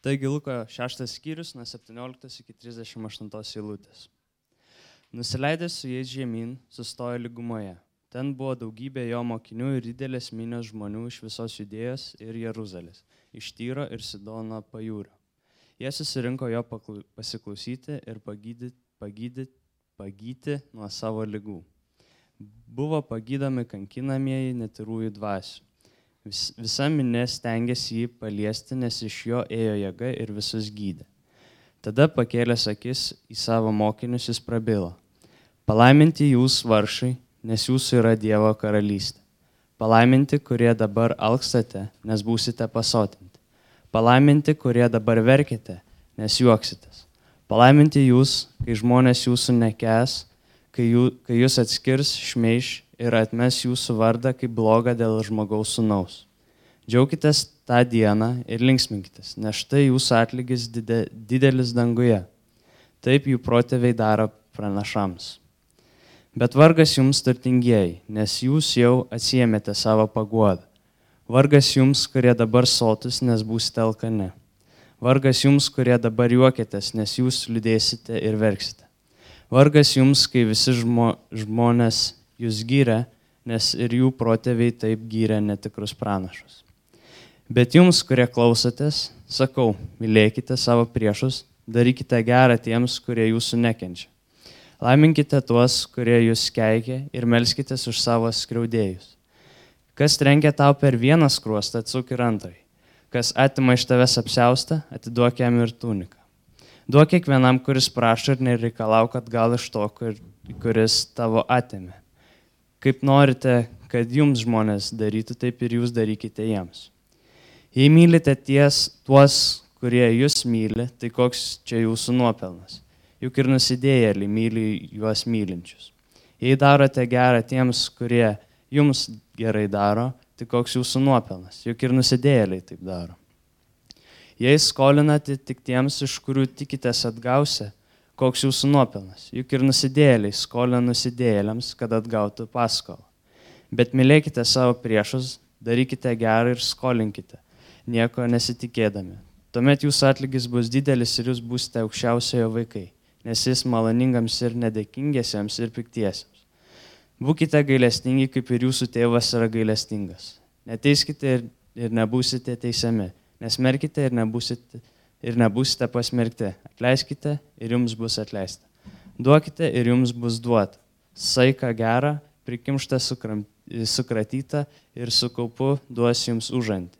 Taigi Luko 6 skyrius nuo 17 iki 38 eilutės. Nusileidęs su jais žemyn, sustojo lygumoje. Ten buvo daugybė jo mokinių ir didelės minios žmonių iš visos judėjos ir Jeruzalės, iš Tyro ir Sidono pajūrio. Jie susirinko jo pasiklausyti ir pagydyti, pagydyti, pagyti nuo savo lygų. Buvo pagydomi kankinamieji netirųjų dvasių Vis, visa minė stengiasi jį paliesti, nes iš jo ėjo jėga ir visus gydė. Tada pakėlęs akis į savo mokinius jis prabilo. Palaiminti jūs varšai, nes jūsų yra Dievo karalystė. Palaiminti, kurie dabar alkstate, nes būsite pasotinti. Palaiminti, kurie dabar verkite, nes juoksitės. Palaiminti jūs, kai žmonės jūsų nekes, kai, jų, kai jūs atskirs, šmeiš ir atmes jūsų vardą kaip blogą dėl žmogaus sunaus. Džiaukitės tą dieną ir linksminkitės, nes štai jūsų atlygis dide, didelis danguje. Taip jų protėviai daro pranašams. Bet vargas jums turtingieji, nes jūs jau atsiemėte savo paguodą. Vargas jums, kurie dabar sotus, nes būsite alkani. Vargas jums, kurie dabar juokėtės, nes jūs liūdėsite ir verksite. Vargas jums, kai visi žmo, žmonės jūs gyrė, nes ir jų protėviai taip gyrė netikrus pranašus. Bet jums, kurie klausotės, sakau, mylėkite savo priešus, darykite gerą tiems, kurie jūsų nekenčia. Laiminkite tuos, kurie jūs keikia ir melskitės už savo skriaudėjus. Kas trenkia tau per vieną skruostą, atsuk ir antrai. Kas atima iš tavęs apsiaustą, atiduok jam ir tuniką. Duok kiekvienam, kuris prašo ir nereikalau, kad gal iš to, kuris tavo atėmė. Kaip norite, kad jums žmonės darytų, taip ir jūs darykite jiems. Jei mylite ties tuos, kurie jūs myli, tai koks čia jūsų nuopelnas? Juk ir nusidėjėliai myli juos mylinčius. Jei darote gerą tiems, kurie jums gerai daro, tai koks jūsų nuopelnas? Juk ir nusidėjėliai taip daro. Jei skolinate tik tiems, iš kurių tikitės atgausia, koks jūsų nuopelnas. Juk ir nusidėliai skolina nusidėliams, kad atgautų paskolą. Bet mylėkite savo priešus, darykite gerą ir skolinkite, nieko nesitikėdami. Tuomet jūsų atlygis bus didelis ir jūs būsite aukščiausiojo vaikai, nes jis maloningams ir nedėkingiesiems ir piktiesiems. Būkite gailestingi, kaip ir jūsų tėvas yra gailestingas. Neteiskite ir, ir nebūsite teisiami, nesmerkite ir nebūsite ir nebūsite pasmerkti. Atleiskite ir jums bus atleista. Duokite ir jums bus duota. Saika gera, prikimšta sukratyta ir su kaupu duos jums užantį.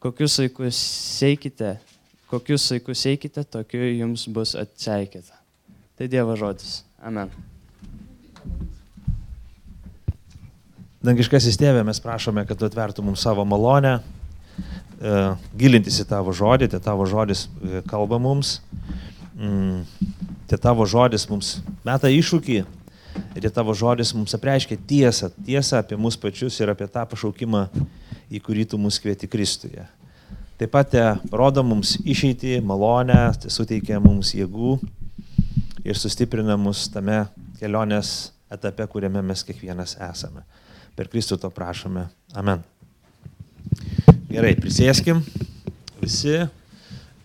Kokius vaikus seikite, kokius vaikus seikite, tokiu jums bus atseikėta. Tai Dievo žodis. Amen. Dangiškasis tėvė, mes prašome, kad atvertų mums savo malonę, gilintis į tavo žodį, tai tavo žodis e, kalba mums, mm, tai tavo žodis mums meta iššūkį ir tai tavo žodis mums apreiškia tiesą, tiesą apie mus pačius ir apie tą pašaukimą, į kurį tu mus kvieti Kristuje. Taip pat te rodo mums išeitį, malonę, tai suteikia mums jėgų ir sustiprina mus tame kelionės etape, kuriame mes kiekvienas esame. Per Kristų to prašome. Amen. Gerai, prisėskim visi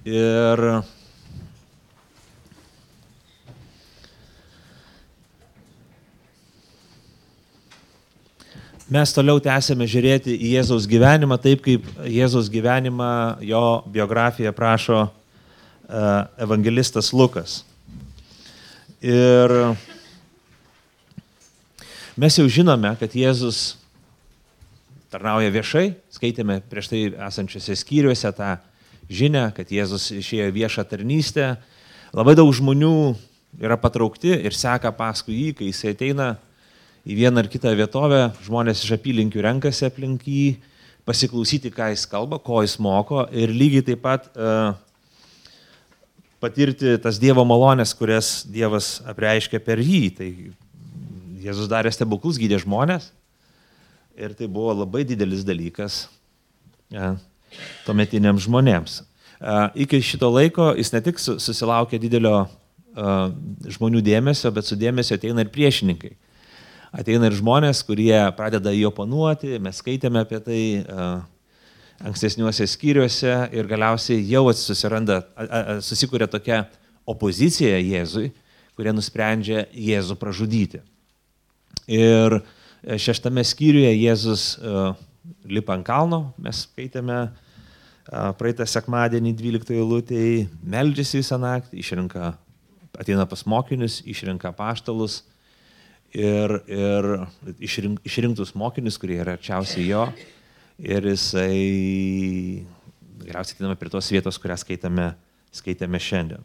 ir mes toliau tęsėme žiūrėti į Jėzaus gyvenimą taip, kaip Jėzaus gyvenimą jo biografija prašo uh, evangelistas Lukas. Ir mes jau žinome, kad Jėzus tarnauja viešai, skaitėme prieš tai esančiose skyriuose tą žinę, kad Jėzus išėjo viešą tarnystę. Labai daug žmonių yra patraukti ir seka paskui jį, kai jisai ateina į vieną ar kitą vietovę, žmonės iš apylinkių renkasi aplink jį, pasiklausyti, ką jis kalba, ko jis moko ir lygiai taip pat uh, patirti tas Dievo malonės, kurias Dievas apreiškia per jį. Tai Jėzus darė stebuklus, gydė žmonės, Ir tai buvo labai didelis dalykas ja, tuometiniams žmonėms. Iki šito laiko jis ne tik susilaukė didelio žmonių dėmesio, bet su dėmesio ateina ir priešininkai. Ateina ir žmonės, kurie pradeda jį oponuoti, mes skaitėme apie tai, ankstesniuose skyriuose ir galiausiai jau susiranda, susikūrė tokia opozicija Jėzui, kurie nusprendžia Jėzų pražudyti. Ir šeštame skyriuje Jėzus lipa ant kalno, mes skaitėme praeitą sekmadienį 12 eilutėje, meldžiasi visą naktį, išrinka, ateina pas mokinius, išrinka paštalus ir, ir išrink, išrinktus mokinius, kurie yra arčiausiai jo. Ir jisai galiausiai ateiname prie tos vietos, kurią skaitame, skaitame šiandien.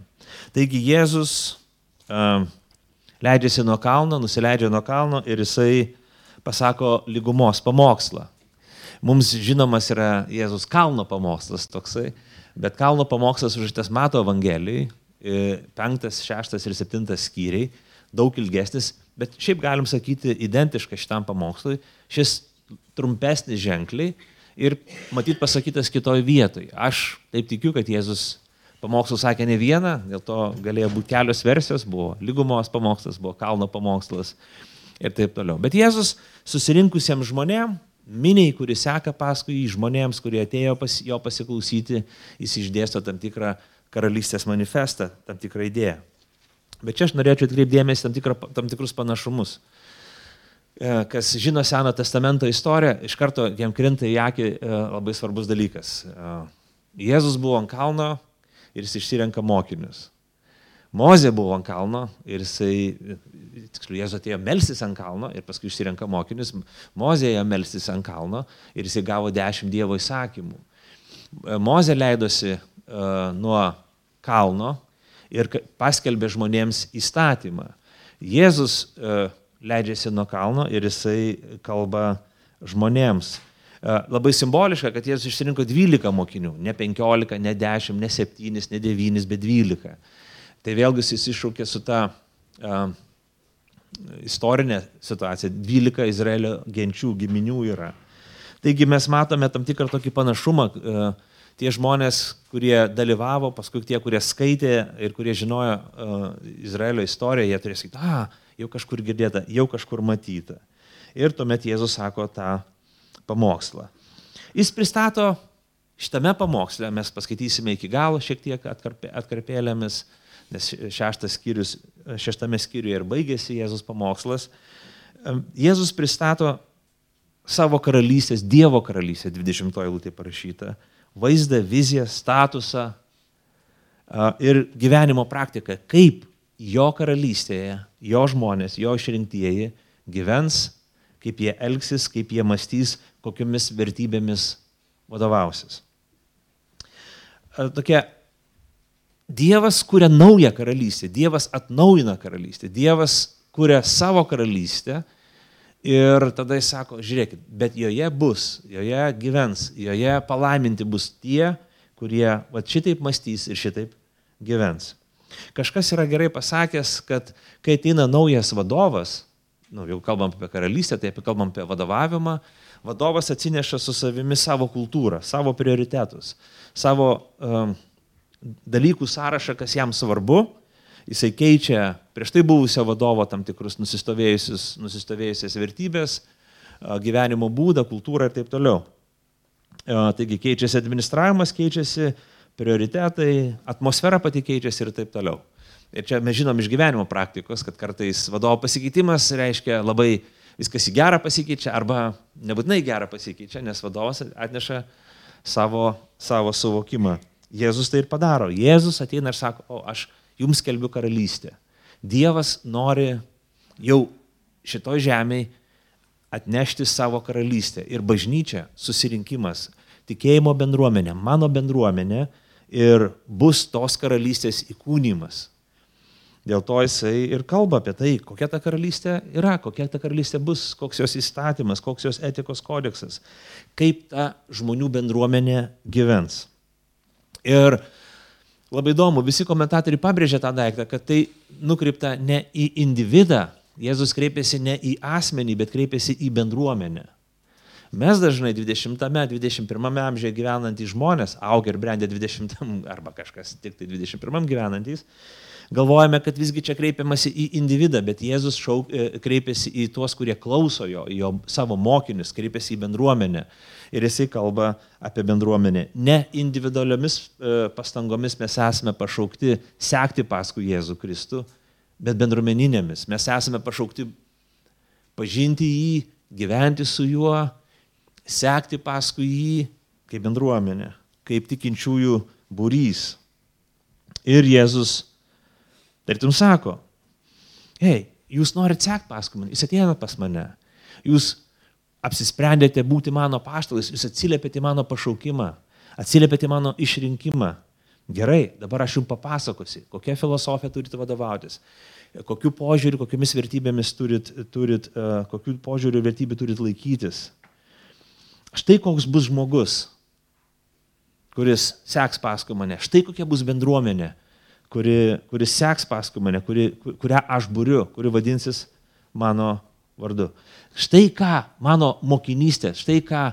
Taigi Jėzus uh, leidžiasi nuo kalno, nusileidžia nuo kalno ir jisai pasako lygumos pamokslą. Mums žinomas yra Jėzus kalno pamokslas toksai, bet kalno pamokslas užrašytas Mato Evangelijai, penktas, šeštas ir septintas skyriai, daug ilgesnis, bet šiaip galim sakyti identiškas šitam pamokslui. Šis trumpesnis ženkliai ir matyt pasakytas kitoj vietoj. Aš taip tikiu, kad Jėzus pamokslų sakė ne vieną, dėl to galėjo būti kelios versijos, buvo lygumos pamokslas, buvo kalno pamokslas ir taip toliau. Bet Jėzus susirinkusiems žmonėms miniai, kuri seka paskui jį, žmonėms, kurie atėjo pas, jo pasiklausyti, jis išdėsto tam tikrą karalystės manifestą, tam tikrą idėją. Bet čia aš norėčiau atkreipdėmėsi tam, tikrą, tam tikrus panašumus. E, kas žino Seno testamento istoriją, iš karto jam krinta į akį e, labai svarbus dalykas. E, Jėzus buvo ant kalno ir jis išsirenka mokinius. Mozė buvo ant kalno ir jisai, tiksliau, Jėzus atėjo melsis ant kalno ir paskui išsirenka mokinius. Mozė ėjo melsis ant kalno ir jisai gavo dešimt Dievo įsakymų. Mozė leidosi uh, nuo kalno ir paskelbė žmonėms įstatymą. Jėzus uh, leidžiasi nuo kalno ir jisai kalba žmonėms. Labai simboliška, kad Jėzus išsirinko 12 mokinių, ne 15, ne 10, ne 7, ne 9, bet 12. Tai vėlgi jis iššaukė su ta uh, istorinė situacija. 12 Izraelio genčių, giminių yra. Taigi mes matome tam tikrą tokį panašumą. Uh, tie žmonės, kurie dalyvavo, paskui tie, kurie skaitė ir kurie žinojo uh, Izraelio istoriją, jie turės sakyti, a, jau kažkur girdėta, jau kažkur matyta. Ir tuomet Jėzus sako tą pamokslą. Jis pristato šitame pamoksle, mes paskaitysime iki galo šiek tiek atkarpė, atkarpėlėmis, nes šeštas skyrius, šeštame skyriuje ir baigėsi Jėzus pamokslas. Jėzus pristato savo karalystės, Dievo karalystę, 20 eilutė parašyta, vaizdą, viziją, statusą ir gyvenimo praktiką, kaip jo karalystėje, jo žmonės, jo išrinktieji gyvens, kaip jie elgsis, kaip jie mąstys, kokiamis vertybėmis vadovausis. Tokia Dievas kuria naują karalystę, Dievas atnaujina karalystę, Dievas kuria savo karalystę ir tada jis sako, žiūrėkit, bet joje bus, joje gyvens, joje palaiminti bus tie, kurie va šitaip mąstys ir šitaip gyvens. Kažkas yra gerai pasakęs, kad kai ateina naujas vadovas, nu, jau kalbam apie karalystę, tai apie kalbam apie vadovavimą, vadovas atsineša su savimi savo kultūrą, savo prioritetus, savo um, dalykų sąrašą, kas jam svarbu. Jisai keičia prieš tai buvusio vadovo tam tikrus nusistovėjusias vertybės, gyvenimo būdą, kultūrą ir taip toliau. Taigi keičiasi administravimas, keičiasi prioritetai, atmosfera pati keičiasi ir taip toliau. Ir čia mes žinom iš gyvenimo praktikos, kad kartais vadovo pasikeitimas reiškia labai viskas į gerą pasikeičia arba nebūtinai gerą pasikeičia, nes vadovas atneša savo, savo suvokimą. Jėzus tai ir padaro. Jėzus ateina ir sako, o aš jums kelbiu karalystę. Dievas nori jau šitoj žemėje atnešti savo karalystę. Ir bažnyčia, susirinkimas, tikėjimo bendruomenė, mano bendruomenė ir bus tos karalystės įkūnymas. Dėl to jisai ir kalba apie tai, kokia ta karalystė yra, kokia ta karalystė bus, koks jos įstatymas, koks jos etikos kodeksas, kaip ta žmonių bendruomenė gyvens. Ir labai įdomu, visi komentatoriai pabrėžia tą daiktą, kad tai nukreipta ne į individą, Jėzus kreipėsi ne į asmenį, bet kreipėsi į bendruomenę. Mes dažnai 20-21 amžiuje gyvenantys žmonės, augę ir brendę 20 arba kažkas tik tai 21 gyvenantys, galvojame, kad visgi čia kreipiamasi į individą, bet Jėzus šauk, e, kreipiasi į tuos, kurie klauso jo, jo savo mokinius, kreipiasi į bendruomenę. Ir jisai kalba apie bendruomenę. Ne individualiomis e, pastangomis mes esame pašaukti sekti paskui Jėzų Kristų, bet bendruomeninėmis. Mes esame pašaukti pažinti jį, gyventi su juo, sekti paskui jį kaip bendruomenė, kaip tikinčiųjų būrys. Ir Jėzus, tartum sako, hei, jūs norite sekti paskui mane, jūs atėjate pas mane, jūs apsisprendėte būti mano paštalais, jūs atsiliepėte mano pašaukimą, atsiliepėte mano išrinkimą. Gerai, dabar aš jums papasakosiu, kokią filosofiją turite vadovautis, kokiu požiūriu, kokiamis vertybėmis turit, turit uh, kokiu požiūriu vertybių turit laikytis. Štai koks bus žmogus, kuris seks paskui mane, štai kokia bus bendruomenė, kuri, kuris seks paskui mane, kuri, kurią aš būriu, kuri vadinsis mano vardu. Štai ką mano mokinystė, štai ką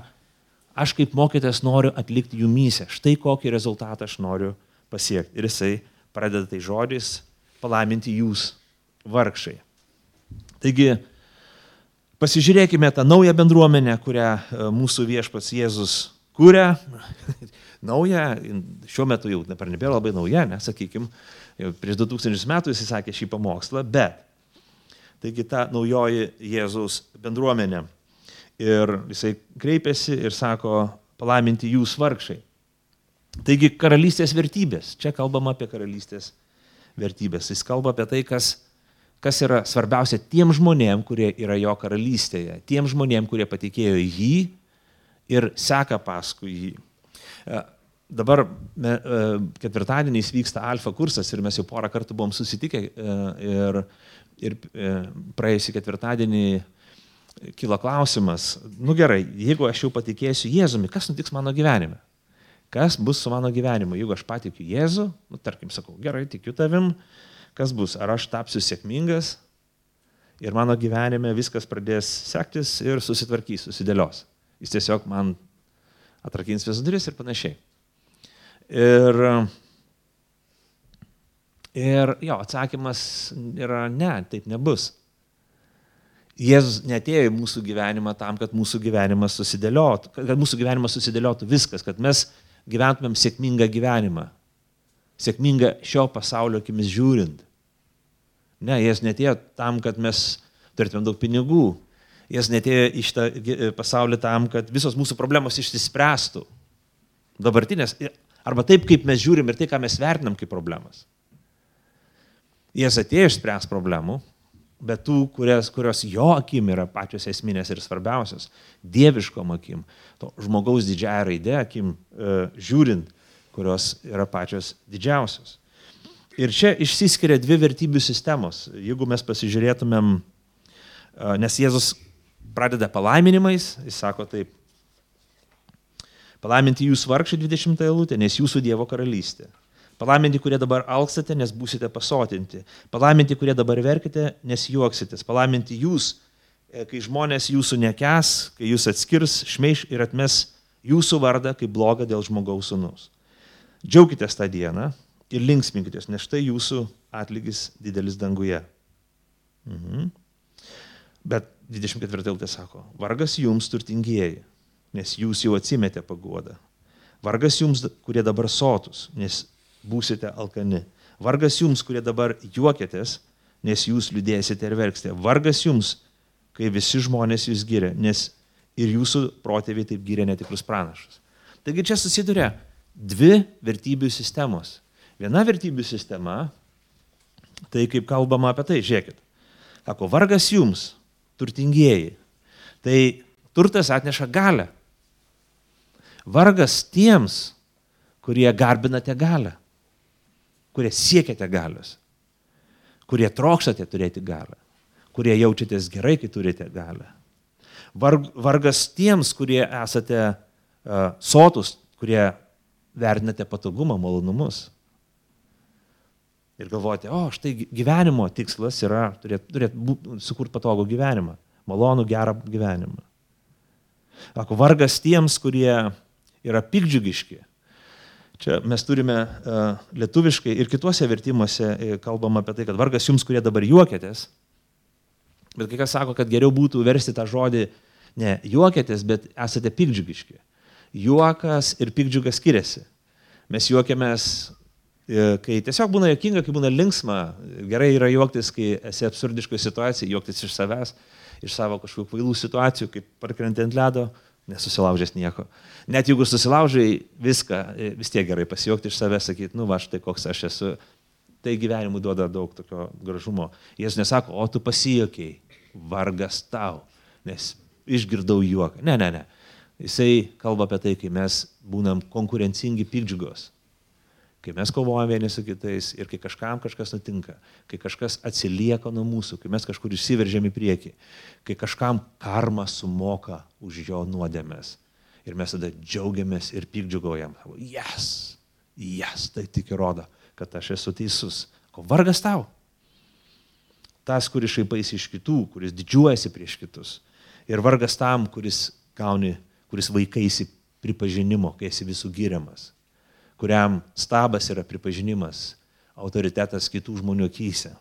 aš kaip mokytas noriu atlikti jumyse, štai kokį rezultatą aš noriu pasiekti. Ir jisai pradeda tai žodžiais palaiminti jūs vargšai. Taigi, pasižiūrėkime tą naują bendruomenę, kurią e, mūsų viešpats Jėzus kūrė. nauja, šiuo metu jau dabar nebėra labai nauja, nesakykime, prieš 2000 metų jis sakė šį pamokslą, bet taigi ta naujoji Jėzaus bendruomenė. Ir jisai kreipiasi ir sako, palaiminti jūs vargšai. Taigi karalystės vertybės, čia kalbama apie karalystės vertybės. Jis kalba apie tai, kas kas yra svarbiausia tiem žmonėm, kurie yra jo karalystėje, tiem žmonėm, kurie patikėjo jį ir seka paskui jį. E, dabar e, ketvirtadieniais vyksta alfa kursas ir mes jau porą kartų buvom susitikę e, ir, ir praėjusį ketvirtadienį kilo klausimas, nu gerai, jeigu aš jau patikėsiu Jėzumi, kas nutiks mano gyvenime? Kas bus su mano gyvenimu, jeigu aš patikiu Jėzų, nu tarkim, sakau, gerai, tikiu tavim, kas bus, ar aš tapsiu sėkmingas ir mano gyvenime viskas pradės sektis ir susitvarkys, susidėlios. Jis tiesiog man atrakins visas duris ir panašiai. Ir, ir jo, atsakymas yra ne, taip nebus. Jėzus netėjo į mūsų gyvenimą tam, kad mūsų gyvenimas susidėliotų, kad mūsų gyvenimas susidėliotų viskas, kad mes gyventumėm sėkmingą gyvenimą. Sėkmingą šio pasaulio akimis žiūrint. Ne, jis netėjo tam, kad mes turėtume daug pinigų. Jis netėjo į šitą pasaulį tam, kad visos mūsų problemos išsispręstų. Dabartinės. Arba taip, kaip mes žiūrim ir tai, ką mes vertinam kaip problemas. Jis atėjo išspręs problemų, bet tų, kurias, kurios jo akim yra pačios esminės ir svarbiausios, dieviškom akim, to žmogaus didžiąją raidę akim e, žiūrint, kurios yra pačios didžiausios. Ir čia išsiskiria dvi vertybių sistemos. Jeigu mes pasižiūrėtumėm, nes Jėzus pradeda palaiminimais, jis sako taip, palaiminti jūs vargšai 20 eilutė, nes jūsų Dievo karalystė. Palaiminti, kurie dabar alkstate, nes būsite pasotinti. Palaiminti, kurie dabar verkite, nes juoksitės. Palaiminti jūs, e, kai žmonės jūsų nekes, kai jūs atskirs, šmeiš ir atmes jūsų vardą kaip blogą dėl žmogaus sunus. Džiaukitės tą dieną, ir linksminkitės, nes štai jūsų atlygis didelis danguje. Mhm. Bet 24 eilutė sako, vargas jums turtingieji, nes jūs jau atsimetė paguodą. Vargas jums, kurie dabar sotus, nes būsite alkani. Vargas jums, kurie dabar juokėtės, nes jūs liūdėsite ir verksite. Vargas jums, kai visi žmonės jūs gyrė, nes ir jūsų protėviai taip gyrė netikrus pranašus. Taigi čia susiduria dvi vertybių sistemos Viena vertybių sistema, tai kaip kalbama apie tai, žiūrėkit, sako, vargas jums, turtingieji, tai turtas atneša galę. Vargas tiems, kurie garbinate galę, kurie siekiate galios, kurie trokštate turėti galę, kurie jaučiatės gerai, kai turite galę. Vargas tiems, kurie esate uh, sotus, kurie vertinate patogumą, malonumus ir galvoti, o štai gyvenimo tikslas yra turėti turėt, sukurti patogų gyvenimą, malonų, gerą gyvenimą. Sako, vargas tiems, kurie yra pikdžiugiški. Čia mes turime uh, lietuviškai ir kituose vertimuose uh, kalbam apie tai, kad vargas jums, kurie dabar juokėtės. Bet kai kas sako, kad geriau būtų versti tą žodį ne juokėtės, bet esate pikdžiugiški. Juokas ir pikdžiugas skiriasi. Mes juokiamės, e, kai tiesiog būna jokinga, kai būna linksma. Gerai yra juoktis, kai esi absurdiškoje situacijoje, juoktis iš savęs, iš savo kažkokių kvailų situacijų, kaip parkrenti ant ledo, nesusilaužęs nieko. Net jeigu susilaužai viską, e, vis tiek gerai pasijuokti iš savęs, sakyti, nu va, štai koks aš esu. Tai gyvenimui duoda daug tokio gražumo. Jėzus nesako, o tu pasijokiai, vargas tau, nes išgirdau juoką. Ne, ne, ne. Jisai kalba apie tai, kai mes būnam konkurencingi pikdžiugos. Kai mes kovojame vieni su kitais ir kai kažkam kažkas nutinka, kai kažkas atsilieka nuo mūsų, kai mes kažkur išsiveržiam į priekį, kai kažkam karma sumoka už jo nuodėmės. Ir mes tada džiaugiamės ir pikdžiugaujam. Jas, jas, tai tik įrodo, kad aš esu teisus. Ko vargas tau? Tas, kuris šaipaisi iš kitų, kuris didžiuojasi prieš kitus. Ir vargas tam, kuris gauni, kuris vaikaisi pripažinimo, kai esi visų giriamas kuriam stabas yra pripažinimas, autoritetas kitų žmonių akise.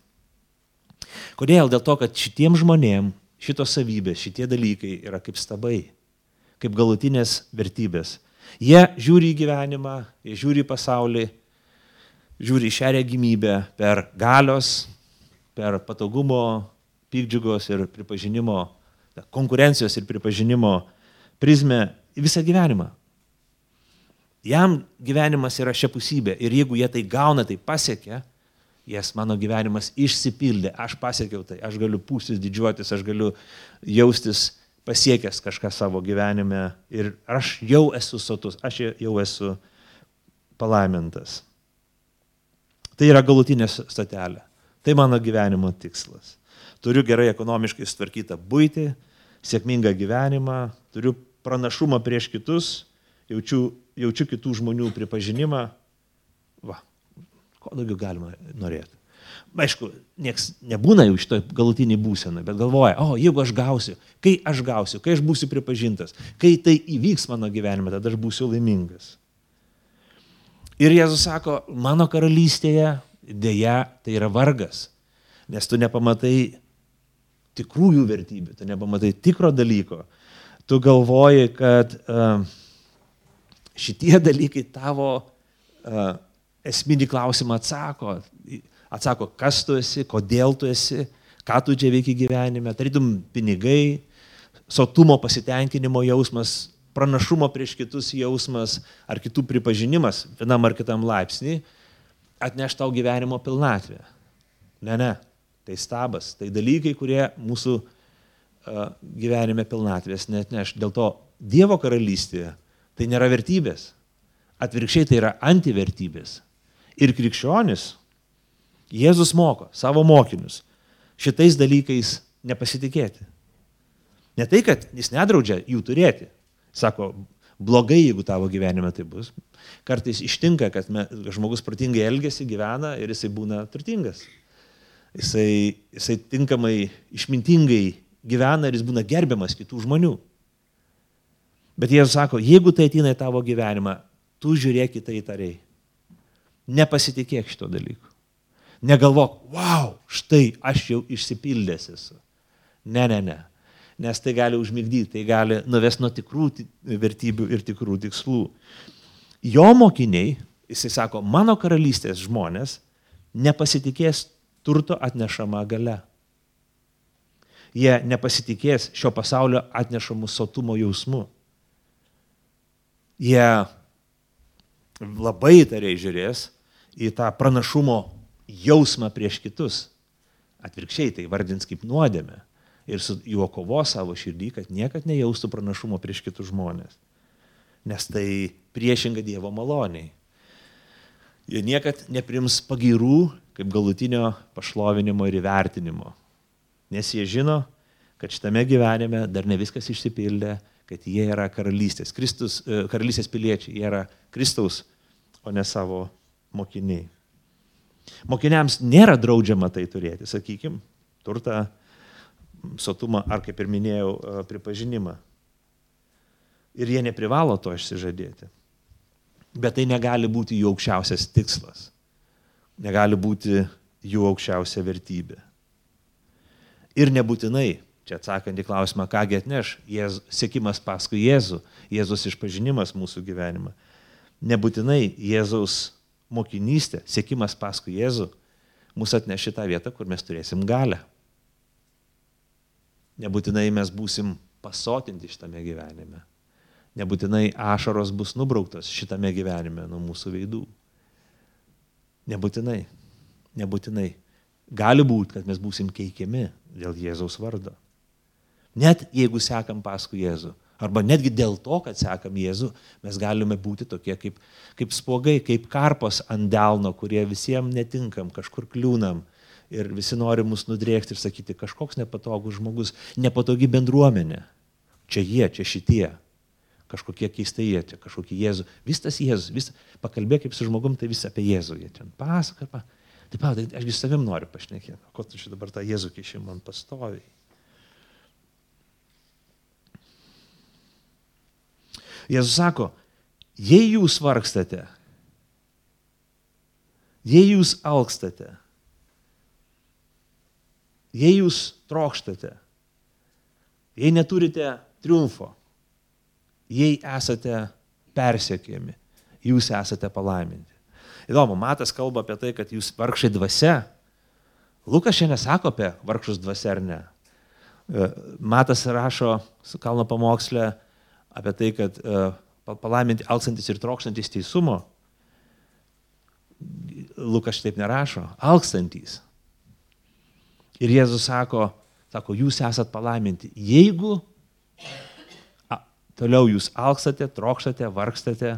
Kodėl? Dėl to, kad šitiem žmonėm šitos savybės, šitie dalykai yra kaip stabai, kaip galutinės vertybės. Jie žiūri į gyvenimą, jie žiūri į pasaulį, žiūri į šią regimybę per galios, per patogumo, pykdžiugos ir pripažinimo, konkurencijos ir pripažinimo prizmę visą gyvenimą. Jam gyvenimas yra šiapusybė ir jeigu jie tai gauna, tai pasiekia, jas mano gyvenimas išsipildė, aš pasiekiau tai, aš galiu pūstis, didžiuotis, aš galiu jaustis pasiekęs kažką savo gyvenime ir aš jau esu sotus, aš jau esu palaimintas. Tai yra galutinė statelė. Tai mano gyvenimo tikslas. Turiu gerai ekonomiškai sutvarkytą būtį, sėkmingą gyvenimą, turiu pranašumą prieš kitus, jaučiu jaučiu kitų žmonių pripažinimą, va, ko daugiau galima norėti. Aišku, nieks nebūna jau to galutinį būseną, bet galvoja, o jeigu aš gausiu, kai aš gausiu, kai aš būsiu pripažintas, kai tai įvyks mano gyvenime, tada aš būsiu laimingas. Ir Jėzus sako, mano karalystėje dėja tai yra vargas, nes tu nepamatai tikrųjų vertybių, tu nepamatai tikro dalyko. Tu galvoji, kad uh, šitie dalykai tavo uh, esminį klausimą atsako. Atsako, kas tu esi, kodėl tu esi, ką tu čia veiki gyvenime. Tarytum pinigai, sotumo pasitenkinimo jausmas, pranašumo prieš kitus jausmas ar kitų pripažinimas vienam ar kitam laipsnį atneš tau gyvenimo pilnatvę. Ne, ne. Tai stabas, tai dalykai, kurie mūsų uh, gyvenime pilnatvės net neš. Dėl to Dievo karalystėje Tai nėra vertybės. Atvirkščiai tai yra antivertybės. Ir krikščionis, Jėzus moko savo mokinius šitais dalykais nepasitikėti. Ne tai, kad jis nedraudžia jų turėti. Sako, blogai, jeigu tavo gyvenime tai bus. Kartais ištinka, kad me, žmogus protingai elgesi, gyvena ir jisai būna turtingas. Jisai, jisai tinkamai, išmintingai gyvena ir jis būna gerbiamas kitų žmonių. Bet Jėzus sako, jeigu tai ateina į tavo gyvenimą, tu žiūrėk į tai įtariai. Nepasitikėk šito dalyku. Negalvok, wow, štai aš jau išsipildęs esu. Ne, ne, ne. Nes tai gali užmigdyti, tai gali nuvesti nuo tikrų vertybių ir tikrų tikslų. Jo mokiniai, jisai sako, mano karalystės žmonės nepasitikės turto atnešama gale. Jie nepasitikės šio pasaulio atnešamų sotumo jausmu jie labai įtariai žiūrės į tą pranašumo jausmą prieš kitus. Atvirkščiai tai vardins kaip nuodėmę ir su juo kovo savo širdį, kad niekad nejaustų pranašumo prieš kitus žmonės. Nes tai priešinga Dievo maloniai. Jie niekad neprims pagirų kaip galutinio pašlovinimo ir įvertinimo. Nes jie žino, kad šitame gyvenime dar ne viskas išsipildė kad jie yra karalystės, Kristus, e, karalystės piliečiai, jie yra Kristaus, o ne savo mokiniai. Mokiniams nėra draudžiama tai turėti, sakykime, turtą, sotumą ar, kaip ir minėjau, e, pripažinimą. Ir jie neprivalo to išsižadėti. Bet tai negali būti jų aukščiausias tikslas. Negali būti jų aukščiausia vertybė. Ir nebūtinai, čia atsakant į klausimą, kągi atneš Jėzu, sėkimas paskui Jėzų, Jėzus išpažinimas mūsų gyvenimą. Nebūtinai Jėzaus mokinystė, sėkimas paskui Jėzų mūsų atneš į tą vietą, kur mes turėsim galę. Nebūtinai mes būsim pasotinti šitame gyvenime. Nebūtinai ašaros bus nubrauktos šitame gyvenime nuo mūsų veidų. Nebūtinai. Nebūtinai. Gali būti, kad mes būsim keikiami dėl Jėzaus vardo. Net jeigu sekam paskui Jėzų. Arba netgi dėl to, kad sekam Jėzų, mes galime būti tokie kaip, kaip spogai, kaip karpos ant delno, kurie visiems netinkam, kažkur kliūnam. Ir visi nori mus nudrėkti ir sakyti, kažkoks nepatogus žmogus, nepatogi bendruomenė. Čia jie, čia šitie kažkokie keistai jie, čia kažkokie Jėzų. Visas Jėzus, vis, pakalbėk kaip su žmogum, tai vis apie Jėzų jie ten pasaka. Pa. Taip, pa, tai ašgi savim noriu pašnekėti. Ko tu čia dabar tą Jėzų kiši man pastoviai? Jėzus sako, jei jūs vargstate, jei jūs alkstate, jei jūs trokštate, jei neturite triumfo, jei esate persiekėjami, jūs esate palaiminti. Įdomu, Matas kalba apie tai, kad jūs vargšai dvasia. Lukas šiandien sako apie vargšus dvasia ar ne. E, Matas rašo kalno pamokslę apie tai, kad e, palaiminti alksantis ir trokštantis teisumo. Lukas taip nerašo. Alkstantis. Ir Jėzus sako, sako, jūs esat palaiminti, jeigu Toliau jūs alkstate, trokštate, vargstate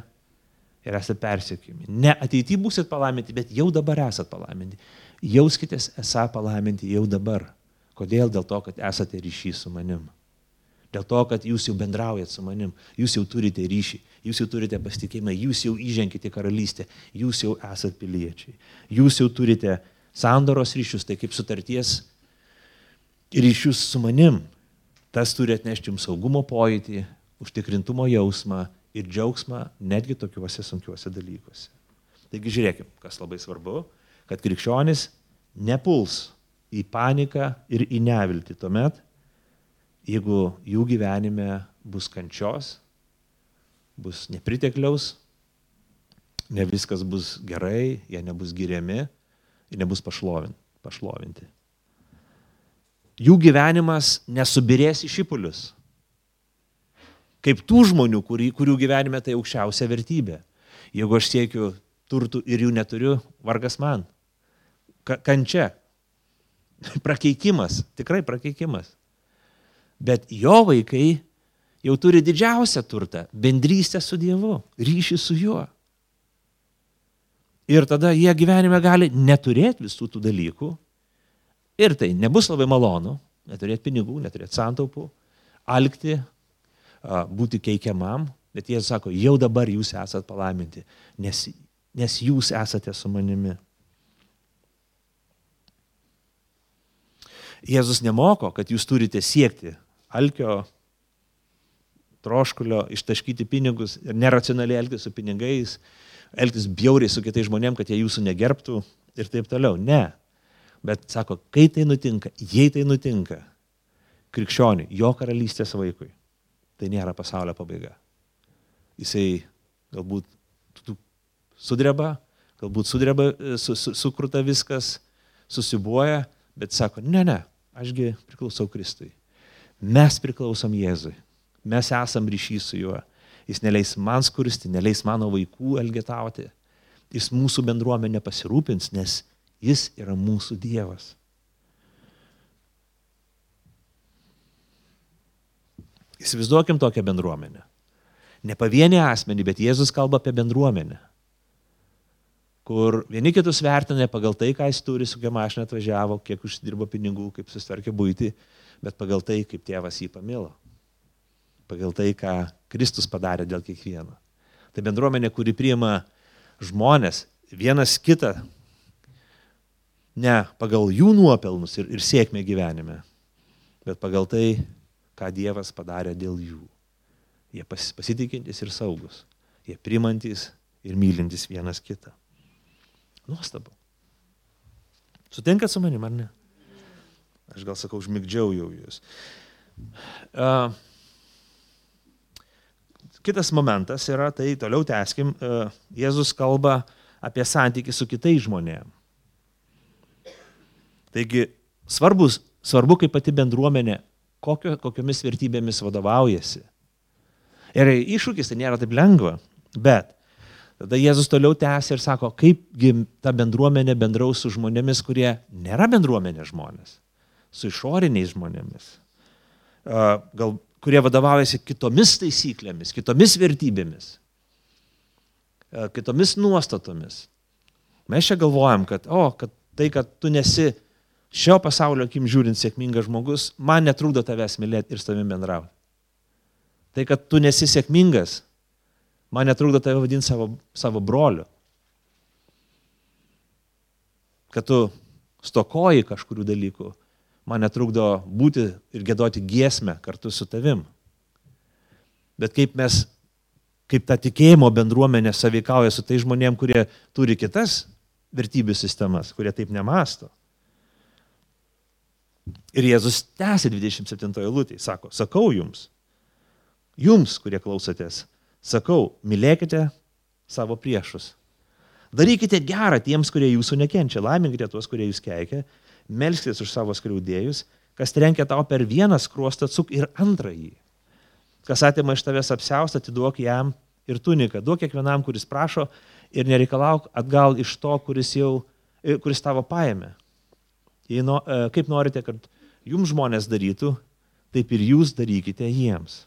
ir esate persiekimi. Ne ateity būsit palaiminti, bet jau dabar esate palaiminti. Jauskitės esą palaiminti jau dabar. Kodėl? Dėl to, kad esate ryšys su manim. Dėl to, kad jūs jau bendraujat su manim, jūs jau turite ryšį, jūs jau turite pasitikėjimą, jūs jau įženkite karalystę, jūs jau esate piliečiai. Jūs jau turite sandoros ryšius, tai kaip sutarties ryšius su manim. Tas turi atnešti jums saugumo pojūtį, užtikrintumo jausmą ir džiaugsmą netgi tokiuose sunkiuose dalykuose. Taigi žiūrėkim, kas labai svarbu, kad krikščionis nepuls į paniką ir į neviltį tuomet, jeigu jų gyvenime bus kančios, bus nepritekliaus, ne viskas bus gerai, jie nebus giriami ir nebus pašlovinti. Jų gyvenimas nesubirės į šipulius kaip tų žmonių, kurį, kurių gyvenime tai aukščiausia vertybė. Jeigu aš siekiu turtų ir jų neturiu, vargas man. Ka kančia. Prakeikimas, tikrai prakeikimas. Bet jo vaikai jau turi didžiausią turtą - bendrystę su Dievu, ryšį su juo. Ir tada jie gyvenime gali neturėti visų tų dalykų. Ir tai nebus labai malonu, neturėti pinigų, neturėti santaupų, alkti, būti keikiamam, bet jie sako, jau dabar jūs esate palaiminti, nes, nes jūs esate su manimi. Jėzus nemoko, kad jūs turite siekti alkio, troškulio, ištaškyti pinigus ir neracionaliai elgtis su pinigais, elgtis bjauriai su kitais žmonėmis, kad jie jūsų negerbtų ir taip toliau. Ne. Bet sako, kai tai nutinka, jei tai nutinka, krikščioniui, jo karalystės vaikui, tai nėra pasaulio pabaiga. Jisai galbūt sudreba, galbūt sudreba, e, su, su, sukruta viskas, susibuoja, bet sako, ne, ne, ašgi priklausau Kristui. Mes priklausom Jėzui. Mes esam ryšys su juo. Jis neleis man skursti, neleis mano vaikų elgetauti. Jis mūsų bendruomenę pasirūpins, nes jis yra mūsų Dievas. Įsivaizduokim tokią bendruomenę. Ne pavienį asmenį, bet Jėzus kalba apie bendruomenę, kur vieni kitus vertina pagal tai, ką jis turi, su kokia mašina atvažiavo, kiek užsidirbo pinigų, kaip susitvarkė būti, bet pagal tai, kaip tėvas jį pamilo. Pagal tai, ką Kristus padarė dėl kiekvieno. Tai bendruomenė, kuri priima žmonės vienas kitą, ne pagal jų nuopelnus ir, ir sėkmę gyvenime, bet pagal tai, ką Dievas padarė dėl jų. Jie pas, pasitikintis ir saugus. Jie primantis ir mylintis vienas kitą. Nuostabu. Sutinkat su manim, ar ne? Aš gal sakau, užmigdžiau jau jūs. Uh, kitas momentas yra, tai toliau teskim, uh, Jėzus kalba apie santykį su kitais žmonėmis. Taigi svarbus, svarbu, kaip pati bendruomenė, kokio, kokiomis vertybėmis vadovaujasi. Ir iššūkis tai nėra taip lengva, bet tada Jėzus toliau tęsia ir sako, kaipgi ta bendruomenė bendraus su žmonėmis, kurie nėra bendruomenė žmonės, su išoriniais žmonėmis, gal, kurie vadovaujasi kitomis taisyklėmis, kitomis vertybėmis, kitomis nuostatomis. Mes čia galvojam, kad, o, kad tai, kad tu nesi šio pasaulio akim žiūrint sėkmingas žmogus, man netrukdo tavęs mylėti ir su tavimi bendrauti. Tai, kad tu nesi sėkmingas, man netrukdo tave vadinti savo, savo broliu. Kad tu stokoji kažkurių dalykų, man netrukdo būti ir gėdoti giesmę kartu su tavim. Bet kaip mes, kaip ta tikėjimo bendruomenė saveikauja su tai žmonėm, kurie turi kitas vertybių sistemas, kurie taip nemasto. Ir Jėzus tęsė 27 eilutė, sako, sakau jums, jums, kurie klausotės, sakau, mylėkite savo priešus. Darykite gerą tiems, kurie jūsų nekenčia, laiminkite tuos, kurie jūs keikia, melskite už savo skriaudėjus, kas trenkia tau per vieną skruostą, atsuk ir antrąjį. Kas atima iš tavęs apsiaustą, atiduok jam ir tuniką, duok kiekvienam, kuris prašo ir nereikalauk atgal iš to, kuris, jau, kuris tavo paėmė. No, e, kaip norite, kad jums žmonės darytų, taip ir jūs darykite jiems.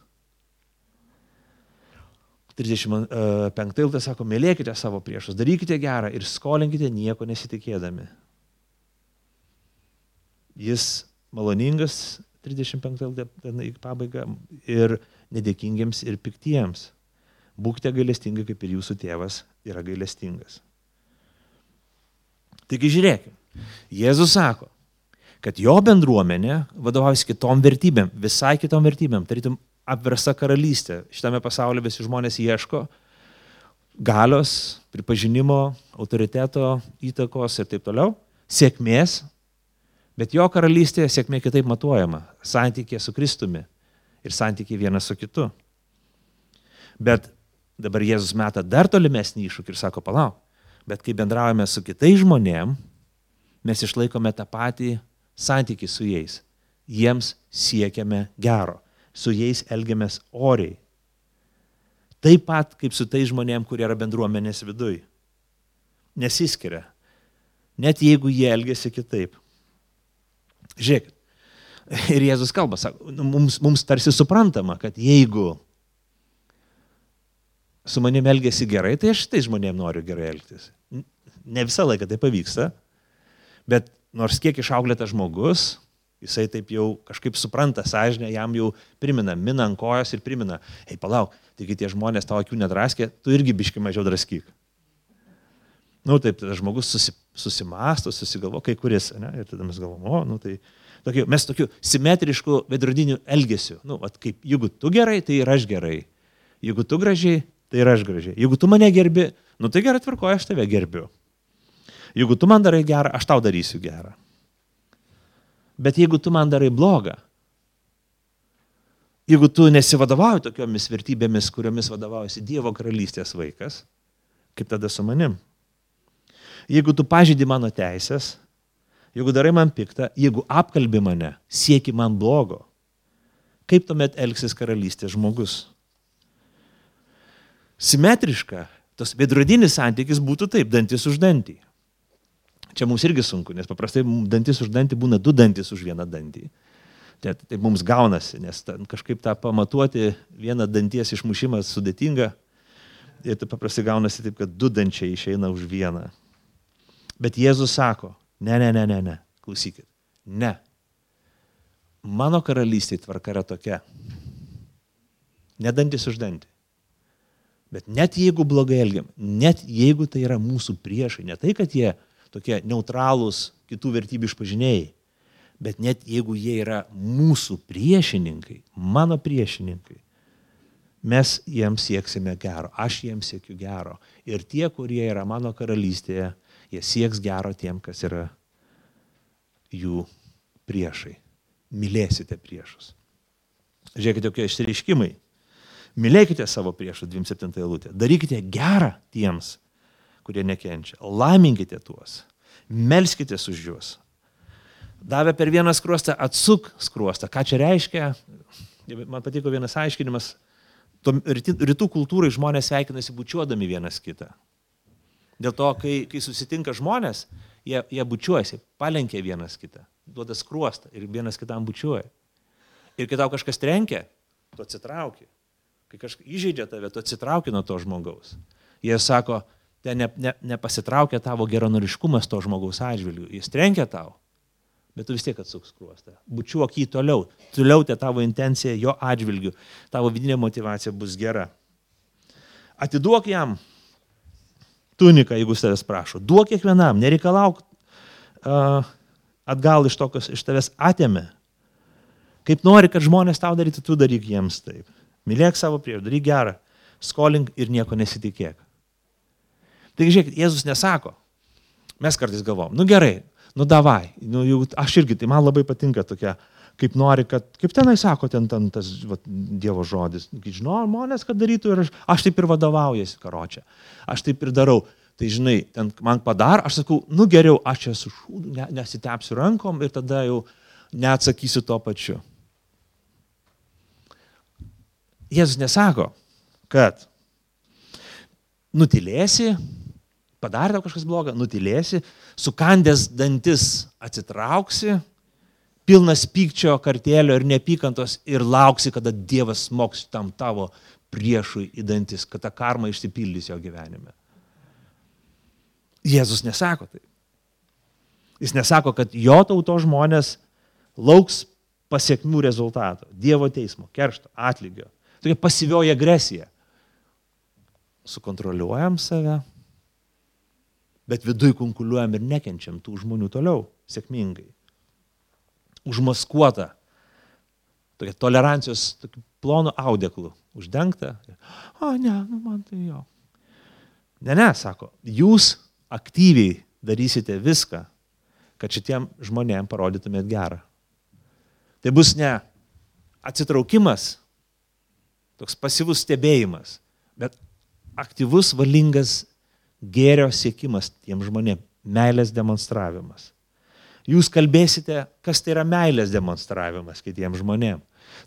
35 eilutė sako, mylėkite savo priešus, darykite gerą ir skolinkite nieko nesitikėdami. Jis maloningas, 35 eilutė į pabaigą, ir nedėkingiems ir piktiems. Būkite gailestingi, kaip ir jūsų tėvas yra gailestingas. Taigi žiūrėkime, Jėzus sako, kad jo bendruomenė vadovaujasi kitom vertybėm, visai kitom vertybėm, tarytum apversa karalystė. Šitame pasaulyje visi žmonės ieško galios, pripažinimo, autoriteto, įtakos ir taip toliau, sėkmės, bet jo karalystėje sėkmė kitaip matuojama - santykė su Kristumi ir santykė vienas su kitu. Bet dabar Jėzus meta dar tolimesnį iššūkį ir sako, palauk, bet kai bendraujame su kitais žmonėm, mes išlaikome tą patį santykį su jais. Jiems siekiame gero, su jais elgiamės oriai. Taip pat kaip su tai žmonėm, kurie yra bendruomenės viduj. Nesiskiria. Net jeigu jie elgesi kitaip. Žiūrėkit. Ir Jėzus kalba, sako, nu, mums, mums tarsi suprantama, kad jeigu su manim elgesi gerai, tai aš tai žmonėm noriu gerai elgtis. Ne visą laiką tai pavyksta, bet nors kiek išauklėtas žmogus, jisai taip jau kažkaip supranta sąžinę, jam jau primena, mina ant kojos ir primena, hei palauk, taigi tie žmonės tavo akių nedraskė, tu irgi biški mažiau draskyk. Nu, taip, tada žmogus susi, susimasto, susigalvo, kai kuris, ne, ir tada mes galvom, o, nu, tai tokiu, mes tokiu simetrišku vedrodiniu elgesiu. Nu, at, kaip, jeigu tu gerai, tai ir aš gerai. Jeigu tu gražiai, tai ir aš gražiai. Jeigu tu mane gerbi, nu tai gerai tvarkoju, aš tave gerbiu. Jeigu tu man darai gerą, aš tau darysiu gerą. Bet jeigu tu man darai blogą, jeigu tu nesivadovauji tokiomis vertybėmis, kuriomis vadovaujasi Dievo karalystės vaikas, kaip tada su manim? Jeigu tu pažydži mano teisės, jeigu darai man piktą, jeigu apkalbi mane, sieki man blogo, kaip tuomet elgsis karalystės žmogus? Simetriška, tas vedrodinis santykis būtų taip, dantis už dantį. Čia mums irgi sunku, nes paprastai dantis už dantį būna du dantis už vieną dantį. Tai, tai mums gaunasi, nes kažkaip tą pamatuoti vieną danties išmušimas sudėtinga. Ir tai paprastai gaunasi taip, kad du dančiai išeina už vieną. Bet Jėzus sako, ne, ne, ne, ne, ne, klausykit, ne. Mano karalystė tvarka yra tokia. Nedantis už dantį. Bet net jeigu blogai elgiam, net jeigu tai yra mūsų priešai, ne tai, kad jie tokie neutralūs kitų vertybių išpažinėjai. Bet net jeigu jie yra mūsų priešininkai, mano priešininkai, mes jiems sieksime gero, aš jiems siekiu gero. Ir tie, kurie yra mano karalystėje, jie sieks gero tiem, kas yra jų priešai. Mylėsite priešus. Žiūrėkite, kokie išreiškimai. Mylėkite savo priešus, 27 eilutė. Darykite gerą tiems, kurie nekenčia. Laiminkite tuos. Melskite už juos. Davė per vieną skruostą, atsuk skruostą. Ką čia reiškia? Man patiko vienas aiškinimas rytų kultūrai žmonės sveikinasi bučiuodami vienas kitą. Dėl to, kai, kai susitinka žmonės, jie, jie bučiuojasi, palenkia vienas kitą, duoda skruostą ir vienas kitam bučiuoja. Ir kai tau kažkas trenkia, tu atsitrauki. Kai kažkas įžeidžia tave, tu atsitrauki nuo to žmogaus. Jie sako, ten ne, ne, nepasitraukia tavo geronoriškumas to žmogaus atžvilgiu, jis trenkia tau bet tu vis tiek atsuks kruostą. Bučiuok jį toliau. Toliau te tavo intencija jo atžvilgiu. Tavo vidinė motivacija bus gera. Atiduok jam tuniką, jeigu savęs prašo. Duok kiekvienam, nereikalauk uh, atgal iš to, kas iš tavęs atėmė. Kaip nori, kad žmonės tau darytų, tu daryk jiems taip. Mylėk savo prieš, daryk gerą, skolink ir nieko nesitikėk. Taigi, žiūrėk, Jėzus nesako. Mes kartais galvom, nu gerai, nu davai, nu, jau, aš irgi, tai man labai patinka tokia, kaip nori, kad, kaip tenai sako, ten, ten tas va, Dievo žodis, žinau, žmonės, kad darytų ir aš, aš taip ir vadovaujasi karočią, aš taip ir darau. Tai žinai, ten man padar, aš sakau, nu geriau, aš esu šūdu, ne, nesitepsiu rankom ir tada jau neatsakysiu tuo pačiu. Jėzus nesako, kad nutilėsi, padarė tau kažkas bloga, nutilėsi, sukandęs dantis atsitrauksi, pilnas pykčio kartėlio ir nepykantos ir lauksi, kada Dievas moks tam tavo priešui į dantis, kad ta karma išsipildys jo gyvenime. Jėzus nesako taip. Jis nesako, kad jo tauto žmonės lauks pasiekmių rezultato, Dievo teismo, keršto, atlygio. Tokia pasyvioji agresija. Sukontroliuojam save, bet viduj konkuliuojam ir nekenčiam tų žmonių toliau sėkmingai. Užmaskuota, tokia tolerancijos tokiu plonu audeklu, uždengta. O ne, nu man tai jo. Ne, ne, sako, jūs aktyviai darysite viską, kad šitiem žmonėm parodytumėt gerą. Tai bus ne atsitraukimas, toks pasyvus stebėjimas, bet aktyvus, valingas gėrio siekimas tiem žmonėm, meilės demonstravimas. Jūs kalbėsite, kas tai yra meilės demonstravimas kitiems žmonėm.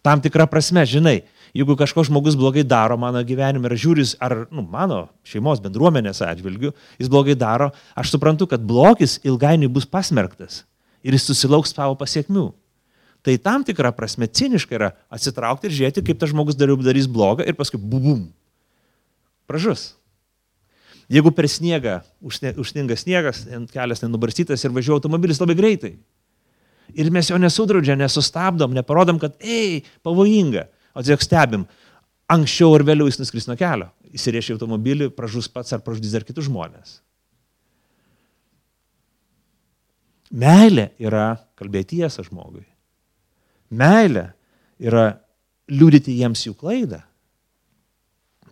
Tam tikrą prasme, žinai, jeigu kažkoks žmogus blogai daro mano gyvenime ir žiūris, ar nu, mano šeimos bendruomenės atžvilgių, jis blogai daro, aš suprantu, kad blogis ilgainiui bus pasmerktas ir jis susilauks savo pasiekmių. Tai tam tikrą prasme ciniškai yra atsitraukti ir žiūrėti, kaip tas žmogus darys blogą ir paskui bubum. Pražus. Jeigu per sniegą užsninga sniegas, kelias nenubarstytas ir važiuoja automobilis labai greitai. Ir mes jo nesudraudžiam, nesustabdom, neparodom, kad, ei, pavojinga, o tiesiog stebim. Anksčiau ar vėliau jis nuskris nuo kelio, įsirėšia automobilį, pražus pats ar pražudys dar kitus žmonės. Meilė yra kalbėti tiesą žmogui. Meilė yra liūdyti jiems jų klaidą.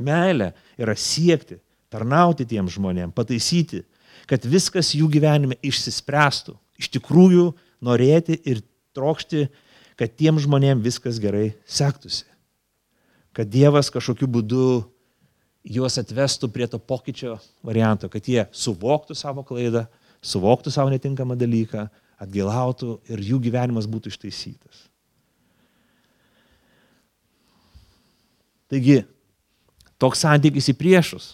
Meilė yra siekti tarnauti tiem žmonėm, pataisyti, kad viskas jų gyvenime išsispręstų. Iš tikrųjų norėti ir trokšti, kad tiem žmonėm viskas gerai sektųsi. Kad Dievas kažkokiu būdu juos atvestų prie to pokyčio varianto, kad jie suvoktų savo klaidą, suvoktų savo netinkamą dalyką, atgilautų ir jų gyvenimas būtų ištaisytas. Taigi, toks santykis į priešus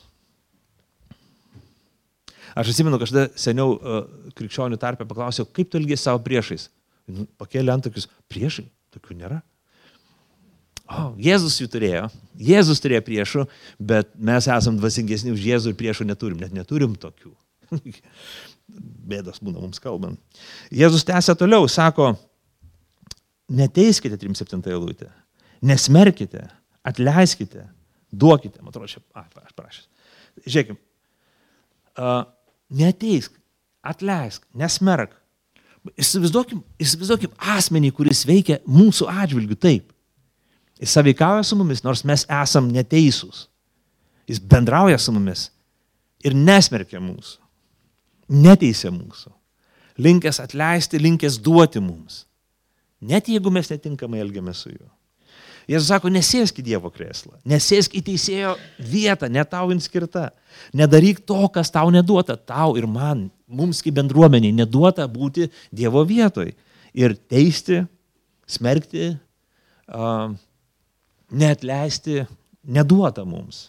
Aš atsimenu, kažkada seniau uh, krikščionių tarpę paklausiau, kaip tu elgiesi savo priešais. Nu, pakėlė ant tokius priešai, tokių nėra. O, Jėzus jų turėjo, Jėzus turėjo priešų, bet mes esam dvasingesni už Jėzų ir priešų neturim, net neturim tokių. Bėdos būna mums kalbant. Jėzus tęsia toliau, sako, neteiskite 37 eilutę, nesmerkite, atleiskite, duokite. Man atrodo, čia, a, aš prašęs. Žiūrėkime, uh, neteisk, atleisk, nesmerk. Įsivaizduokim, įsivaizduokim asmenį, kuris veikia mūsų atžvilgių taip. Jis saveikauja su mumis, nors mes esam neteisūs. Jis bendrauja su mumis ir nesmerkia mūsų. Neteisė mūsų. Linkęs atleisti, linkęs duoti mums. Net jeigu mes netinkamai elgiamės su juo. Jėzus sako, nesėsk į Dievo krėslą, nesėsk į teisėjo vietą, ne tau skirta. Nedaryk to, kas tau neduota, tau ir man, mums kaip bendruomeniai neduota būti Dievo vietoj. Ir teisti, smerkti, uh, neatleisti, neduota mums.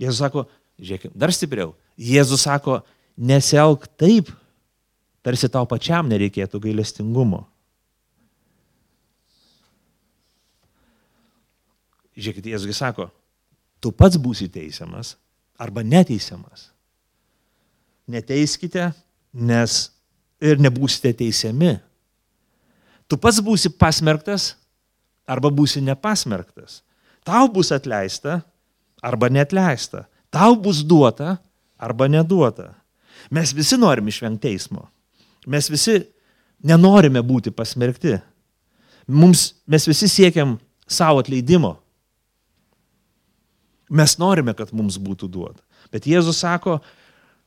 Jėzus sako, žiūrėkime, dar stipriau. Jėzus sako, nesielg taip, tarsi tau pačiam nereikėtų gailestingumo. Žiūrėkit, Jėzus sako, tu pats būsi teisiamas arba neteisiamas. Neteiskite, nes ir nebūsite teisiami. Tu pats būsi pasmerktas arba būsi nepasmerktas. Tau bus atleista arba netleista. Tau bus duota arba neduota. Mes visi norim išvengti teismo. Mes visi nenorime būti pasmerkti. Mums, mes visi siekiam savo atleidimo. Mes norime, kad mums būtų duota. Bet Jėzus sako,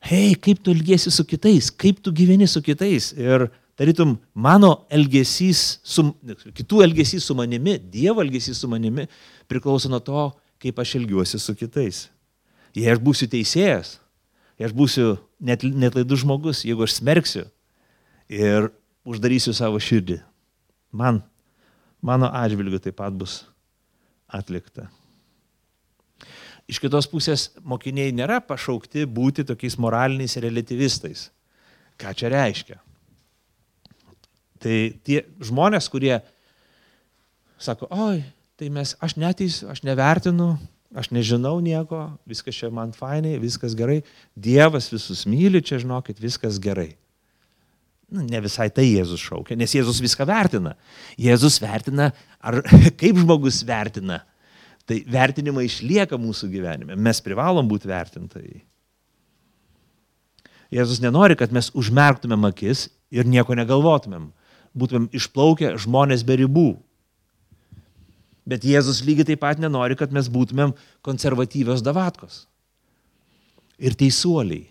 hei, kaip tu elgesi su kitais, kaip tu gyveni su kitais. Ir tarytum, mano elgesys, su, kitų elgesys su manimi, Dievo elgesys su manimi priklauso nuo to, kaip aš elgiuosi su kitais. Jei aš būsiu teisėjas, jei aš būsiu net, net laidus žmogus, jeigu aš smerksiu ir uždarysiu savo širdį, man, mano atžvilgiu taip pat bus atlikta. Iš kitos pusės mokiniai nėra pašaukti būti tokiais moraliniais relativistais. Ką čia reiškia? Tai tie žmonės, kurie sako, oi, tai mes, aš neteisiu, aš nevertinu, aš nežinau nieko, viskas čia man fainai, viskas gerai, Dievas visus myli, čia žinokit, viskas gerai. Nu, ne visai tai Jėzus šaukia, nes Jėzus viską vertina. Jėzus vertina, ar kaip žmogus vertina Tai vertinimai išlieka mūsų gyvenime. Mes privalom būti vertintojai. Jėzus nenori, kad mes užmerktumėm akis ir nieko negalvotumėm. Būtumėm išplaukę žmonės be ribų. Bet Jėzus lygiai taip pat nenori, kad mes būtumėm konservatyvios davatkos. Ir teisuoliai,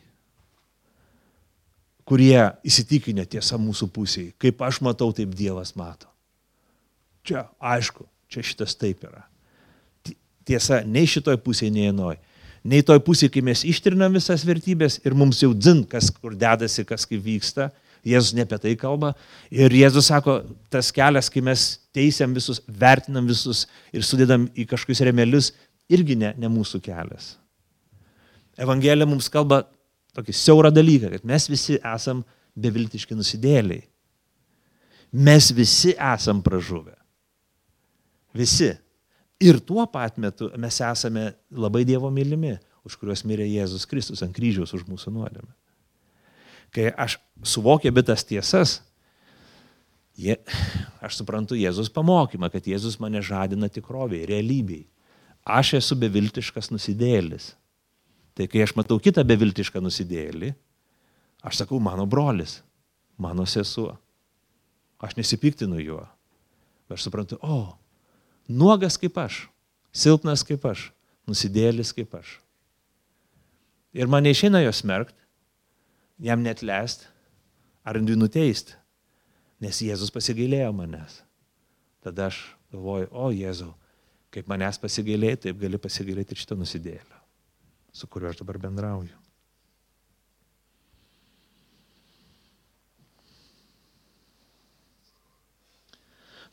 kurie įsitikinę tiesa mūsų pusėje. Kaip aš matau, taip Dievas mato. Čia aišku, čia šitas taip yra tiesa nei šitoj pusėje, nei vienoj. Nei toj pusėje, kai mes ištrinam visas vertybės ir mums jau dzin, kas kur dedasi, kas kaip vyksta. Jėzus ne apie tai kalba. Ir Jėzus sako, tas kelias, kai mes teisiam visus, vertinam visus ir sudedam į kažkokius remelius, irgi ne, ne mūsų kelias. Evangelija mums kalba tokį siaurą dalyką, kad mes visi esam beviltiški nusidėliai. Mes visi esam pražuvę. Visi. Ir tuo pat metu mes esame labai Dievo mylimi, už kuriuos mirė Jėzus Kristus ant kryžiaus už mūsų nuodėmę. Kai aš suvokiu bitas tiesas, je, aš suprantu Jėzus pamokymą, kad Jėzus mane žadina tikroviai, realybei. Aš esu beviltiškas nusidėlis. Tai kai aš matau kitą beviltišką nusidėlį, aš sakau, mano brolis, mano sesuo. Aš nesipiktinu juo. Aš suprantu, o, Nuogas kaip aš, silpnas kaip aš, nusidėlis kaip aš. Ir man neišeina jo smerkt, jam net leist ar nuteisti, nes Jėzus pasigailėjo manęs. Tada aš galvoju, o Jėzau, kaip manęs pasigailėjai, taip gali pasigailėti ir šitą nusidėlę, su kuriuo aš dabar bendrauju.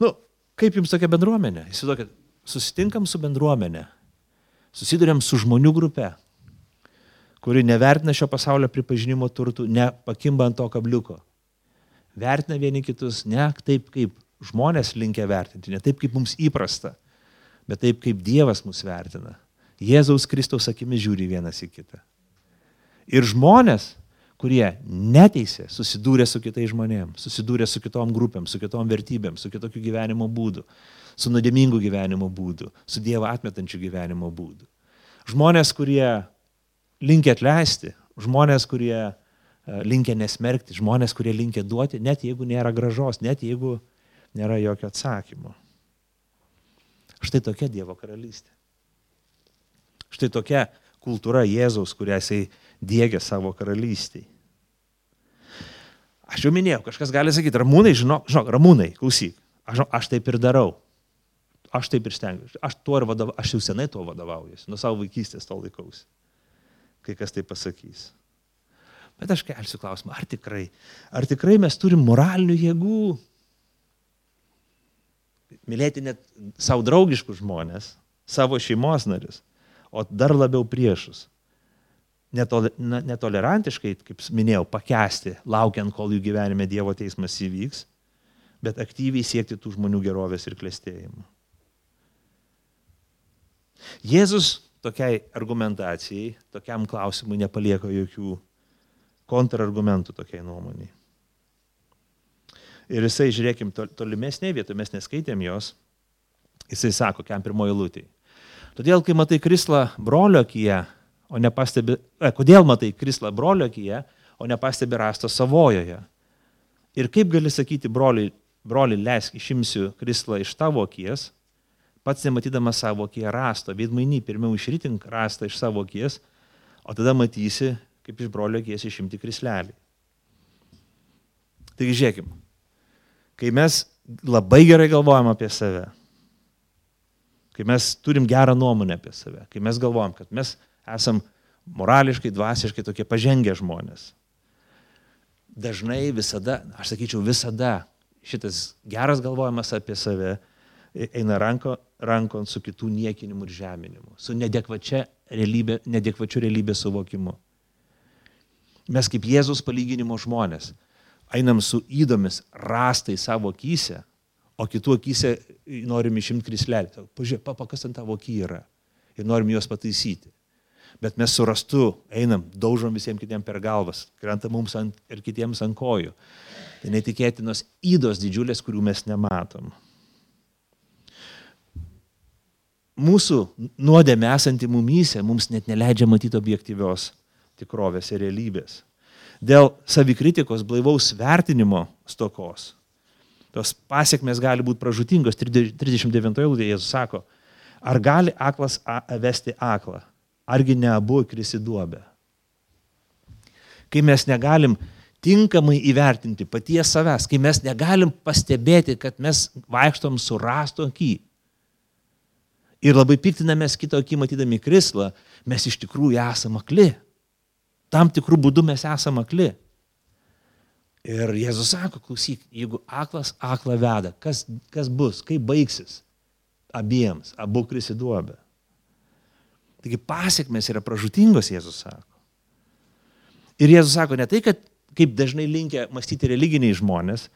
Nu, Kaip jums tokia bendruomenė? Įsivaizduokit, susitinkam su bendruomenė, susidurėm su žmonių grupe, kuri nevertina šio pasaulio pripažinimo turtų, nepakimba ant to kabliuko. Vertina vieni kitus ne taip, kaip žmonės linkia vertinti, ne taip, kaip mums įprasta, bet taip, kaip Dievas mus vertina. Jėzaus Kristaus akimis žiūri vienas į kitą. Ir žmonės kurie neteisė, susidūrė su kitais žmonėmis, susidūrė su kitom grupėm, su kitom vertybėm, su kitokiu gyvenimo būdu, su nuodėmingu gyvenimo būdu, su Dievo atmetančiu gyvenimo būdu. Žmonės, kurie linkia atleisti, žmonės, kurie e, linkia nesmerkti, žmonės, kurie linkia duoti, net jeigu nėra gražos, net jeigu nėra jokio atsakymo. Štai tokia Dievo karalystė. Štai tokia kultūra Jėzaus, kurią jisai dėgia savo karalystiai. Aš jau minėjau, kažkas gali sakyti, ramūnai, žinok, žinok ramūnai, klausyk, aš, aš taip ir darau. Aš taip ir stengiuosi. Aš, vadova, aš jau senai tuo vadovaujuosi, nuo savo vaikystės to laikausi. Kai kas tai pasakys. Bet aš kelsiu klausimą, ar tikrai, ar tikrai mes turim moralinių jėgų mylėti net savo draugiškus žmonės, savo šeimos narius, o dar labiau priešus. Netol, netolerantiškai, kaip minėjau, pakesti, laukiant, kol jų gyvenime Dievo teismas įvyks, bet aktyviai siekti tų žmonių gerovės ir klėstėjimo. Jėzus tokiai argumentacijai, tokiam klausimui nepalieka jokių kontrargumentų tokiai nuomoniai. Ir jisai, žiūrėkim, tolimesnėje vietoje, mes neskaitėm jos, jisai sako, kiam pirmoji lūtė. Todėl, kai matai krislą brolio akyje, o nepastebi, e, kodėl matai krislą brolio akyje, o nepastebi rasto savojoje. Ir kaip gali sakyti, broliai, broli, leisk, išimsiu krislą iš tavo akies, pats nematydamas savo akyje rasto, veidmainy pirmiau išritink rastą iš savo akies, o tada matysi, kaip iš brolio akies išimti krislelį. Taigi žiūrėkim, kai mes labai gerai galvojam apie save, kai mes turim gerą nuomonę apie save, kai mes galvojam, kad mes esam morališkai, dvasiškai tokie pažengę žmonės, dažnai visada, aš sakyčiau visada, šitas geras galvojimas apie save eina ranko, rankon su kitų niekinimu ir žeminimu, su realybė, nedekvačiu realybės suvokimu. Mes kaip Jėzus palyginimo žmonės einam su įdomis rastai savo akise, o kitų akise norim išimti krislelį. Pažiūrėk, papa, kas ant tavo aky yra. Ir norim juos pataisyti. Bet mes surastu einam, daužom visiems kitiems per galvas, krenta mums ant, ir kitiems ant kojų. Tai netikėtinos įdos didžiulės, kurių mes nematom mūsų nuodėmė esanti mumyse mums net neleidžia matyti objektyvios tikrovės ir realybės. Dėl savikritikos blaivaus vertinimo stokos. Tos pasiekmes gali būti pražutingos. 39 eilutėje Jėzus sako, ar gali aklas vesti aklą, argi ne abu krisi duobę. Kai mes negalim tinkamai įvertinti paties savęs, kai mes negalim pastebėti, kad mes vaikštom su rasto akį, ir labai piktinamės kito akį matydami krislą, mes iš tikrųjų esame akli. Tam tikrų būdų mes esame akli. Ir Jėzus sako, klausyk, jeigu aklas aklą veda, kas, kas bus, kaip baigsis abiems, abu krisiduobė. Taigi pasiekmes yra pražutingos, Jėzus sako. Ir Jėzus sako ne tai, kad kaip dažnai linkia mąstyti religiniai žmonės,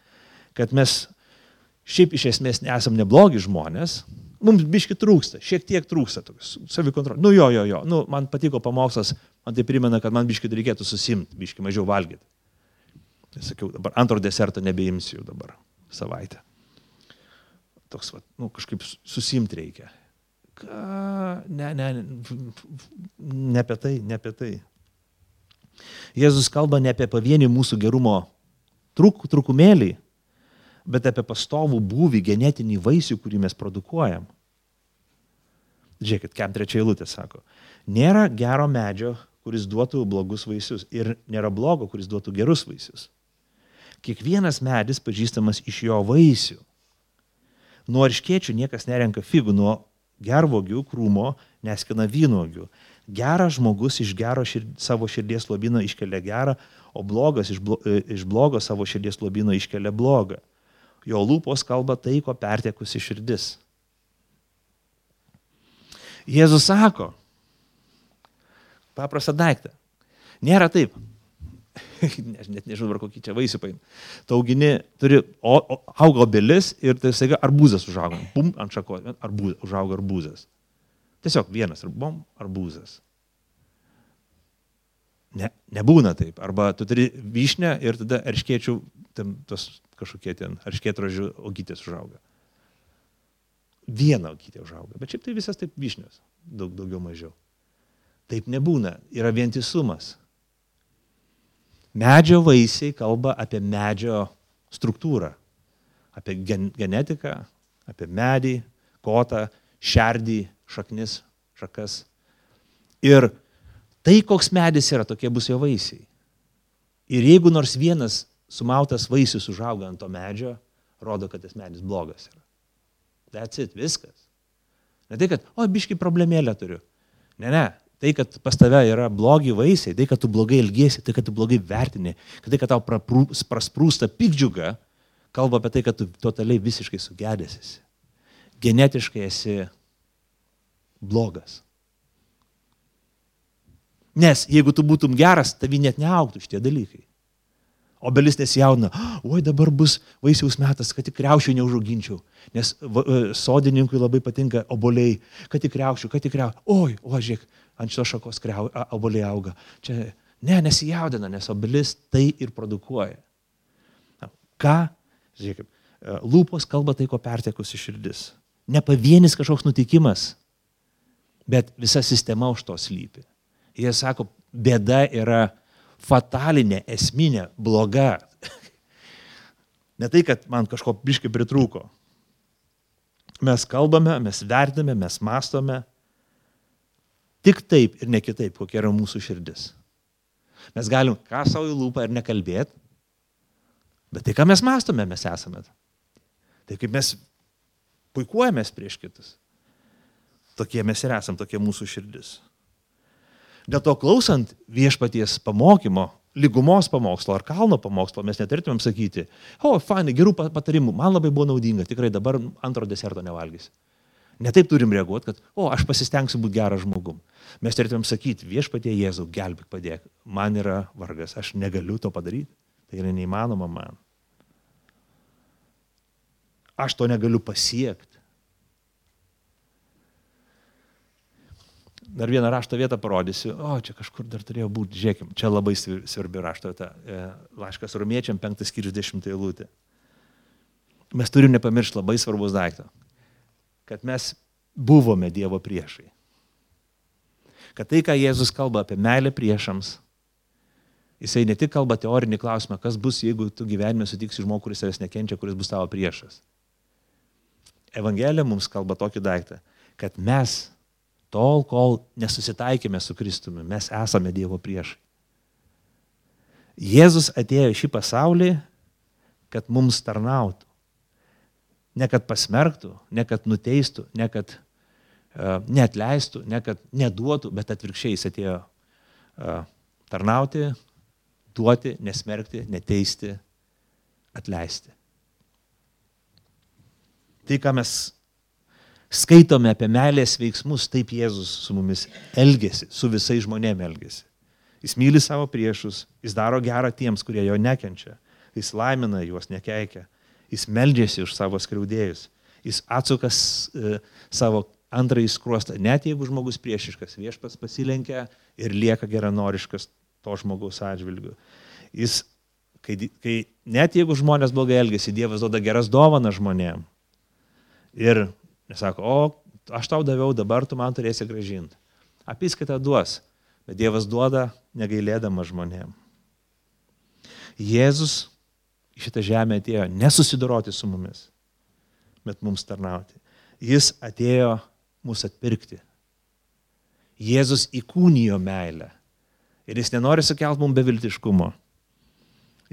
kad mes šiaip iš esmės nesam neblogi žmonės, mums biški trūksta, šiek tiek trūksta tokios savikontrolės. Nu jo, jo, jo, nu, man patiko pamokslas, man tai primena, kad man biški reikėtų susimti, biški mažiau valgyti. Tai sakiau, dabar antro deserto nebeimsiu dabar savaitę. Toks, va, nu, kažkaip susimti reikia. Ką? Ne, ne, ne, apie tai, ne apie tai. Jėzus kalba ne apie pavienį mūsų gerumo truk, trukumėlį, bet apie pastovų būvį, genetinį vaisių, kurį mes produkuojam. Žiūrėkit, kem trečia eilutė sako. Nėra gero medžio, kuris duotų blogus vaisius ir nėra blogo, kuris duotų gerus vaisius. Kiekvienas medis pažįstamas iš jo vaisių. Nuo arškiečių niekas nerenka figų, nuo gervogių krūmo neskina vynogių. Geras žmogus iš gero šird, savo širdies lobino iškelia gerą, o blogas iš, blo, iš blogo savo širdies lobino iškelia blogą jo lūpos kalba tai, ko pertekusi širdis. Jėzus sako, paprastą daiktą. Nėra taip. Aš net nežinau, ar kokį čia vaisių paim. Taugini, turi, o, o, auga obelis ir tai staiga arbūzas užauga. Bum, ant šakos, arbūz, užauga arbūzas. Tiesiog vienas, bum, arbūzas. Ne, nebūna taip. Arba tu turi vyšnę ir tada erškėčių, tam, tos kažkokie ten arškėtrožių ogytės užauga. Viena ogytė užauga, bet šiaip tai visas taip vyšnios, daug daugiau mažiau. Taip nebūna, yra vientisumas. Medžio vaisiai kalba apie medžio struktūrą, apie gen genetiką, apie medį, kotą, šerdį, šaknis, šakas. Ir tai, koks medis yra, tokie bus jo vaisiai. Ir jeigu nors vienas sumautas vaisius užauga ant to medžio, rodo, kad tas medis blogas yra. That's it, viskas. Ne tai, kad, o, biški problemėlę turiu. Ne, ne. Tai, kad pas tave yra blogi vaisiai, tai, kad tu blogai elgiesi, tai, kad tu blogai vertini, kad tai, kad tau prasprūsta pikdžiuga, kalba apie tai, kad tu totaliai visiškai sugedęsis. Genetiškai esi blogas. Nes jeigu tu būtum geras, tavi net neauktų šitie dalykai. Obelis nesijauna, oi dabar bus vaisiaus metas, kad tik kreušių neužauginčiau. Nes e, sodininkui labai patinka oboliai, kad tik kreušių, kad tik kreušių. Oi, o žiūrėk, ant šios šakos kreu, oboliai auga. Čia ne, nesijaudina, nes obelis tai ir produkuoja. Na, ką, žiūrėkit, e, lūpos kalba tai, ko pertekusi širdis. Ne pavienis kažkoks nutikimas, bet visa sistema už to slypi. Jie sako, bėda yra fatalinė, esminė, bloga. Ne tai, kad man kažko biškai pritrūko. Mes kalbame, mes vertiname, mes mastome. Tik taip ir ne kitaip, kokia yra mūsų širdis. Mes galim ką savo į lūpą ir nekalbėti, bet tai, ką mes mastome, mes esame. Tai kaip mes puikuojamės prieš kitus. Tokie mes ir esame, tokie mūsų širdis. Dėl to klausant viešpaties pamokymo, lygumos pamokslo ar kalno pamokslo, mes neturėtumėm sakyti, o, fainai, gerų patarimų, man labai buvo naudinga, tikrai dabar antro deserto nevalgysiu. Netaip turim reaguoti, kad, o, aš pasistengsiu būti geras žmogum. Mes turėtumėm sakyti, viešpatie Jėzau, gelbėk padėk, man yra vargas, aš negaliu to padaryti, tai yra neįmanoma man. Aš to negaliu pasiekti. dar vieną rašto vietą parodysiu. O, čia kažkur dar turėjo būti, žiūrėkim, čia labai svarbi rašto vieta. E, laiškas romiečiam, penktas skyrius, dešimtą eilutė. Mes turim nepamiršti labai svarbus daikto. Kad mes buvome Dievo priešai. Kad tai, ką Jėzus kalba apie meilę priešams, jisai ne tik kalba teorinį klausimą, kas bus, jeigu tu gyvenime sutiksi žmogų, kuris savęs nekenčia, kuris bus tavo priešas. Evangelija mums kalba tokį daiktą, kad mes Tol, kol nesusitaikėme su Kristumi, mes esame Dievo priešai. Jėzus atėjo į šį pasaulį, kad mums tarnautų. Ne kad pasmerktų, ne kad nuteistų, ne kad uh, neatleistų, ne kad neduotų, bet atvirkščiai jis atėjo uh, tarnauti, duoti, nesmerkti, neteisti, atleisti. Tai, ką mes skaitome apie meilės veiksmus, taip Jėzus su mumis elgesi, su visais žmonėmis elgesi. Jis myli savo priešus, jis daro gerą tiems, kurie jo nekenčia, jis laimina juos, nekeikia, jis meldžiasi už savo skriaudėjus, jis atsukas e, savo antrąjį skruostą, net jeigu žmogus priešiškas, viešpas pasilenkia ir lieka geranoriškas to žmogaus atžvilgiu. Jis, kai, kai net jeigu žmonės blogai elgesi, Dievas duoda geras dovanas žmonėm. Ir Nes sako, o aš tau daviau, dabar tu man turėsi gražinti. Apiskaitą duos, bet Dievas duoda negailėdama žmonėm. Jėzus šitą žemę atėjo nesusidoroti su mumis, bet mums tarnauti. Jis atėjo mūsų atpirkti. Jėzus įkūnijo meilę. Ir jis nenori sukelti mums beviltiškumo.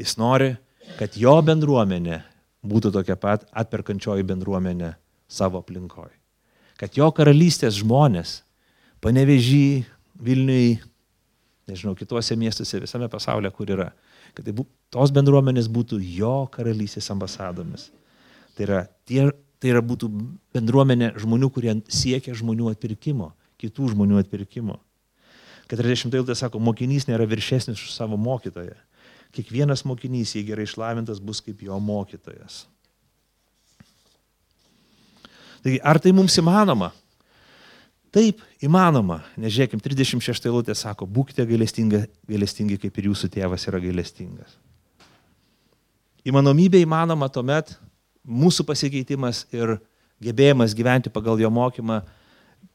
Jis nori, kad jo bendruomenė būtų tokia pat atperkančioji bendruomenė savo aplinkoj. Kad jo karalystės žmonės, panevežį, Vilniui, nežinau, kituose miestuose, visame pasaulyje, kur yra, kad tai bū, tos bendruomenės būtų jo karalystės ambasadomis. Tai yra, tie, tai yra būtų bendruomenė žmonių, kurie siekia žmonių atpirkimo, kitų žmonių atpirkimo. 40 eilutė sako, mokinys nėra viršesnis už savo mokytoją. Kiekvienas mokinys, jei gerai išlavintas, bus kaip jo mokytojas. Taigi, ar tai mums įmanoma? Taip, įmanoma. Nežiūrėkim, 36 eilutė sako, būkite gailestingi, gailestingi, kaip ir jūsų tėvas yra gailestingas. Įmanomybė įmanoma tuomet, mūsų pasikeitimas ir gebėjimas gyventi pagal jo mokymą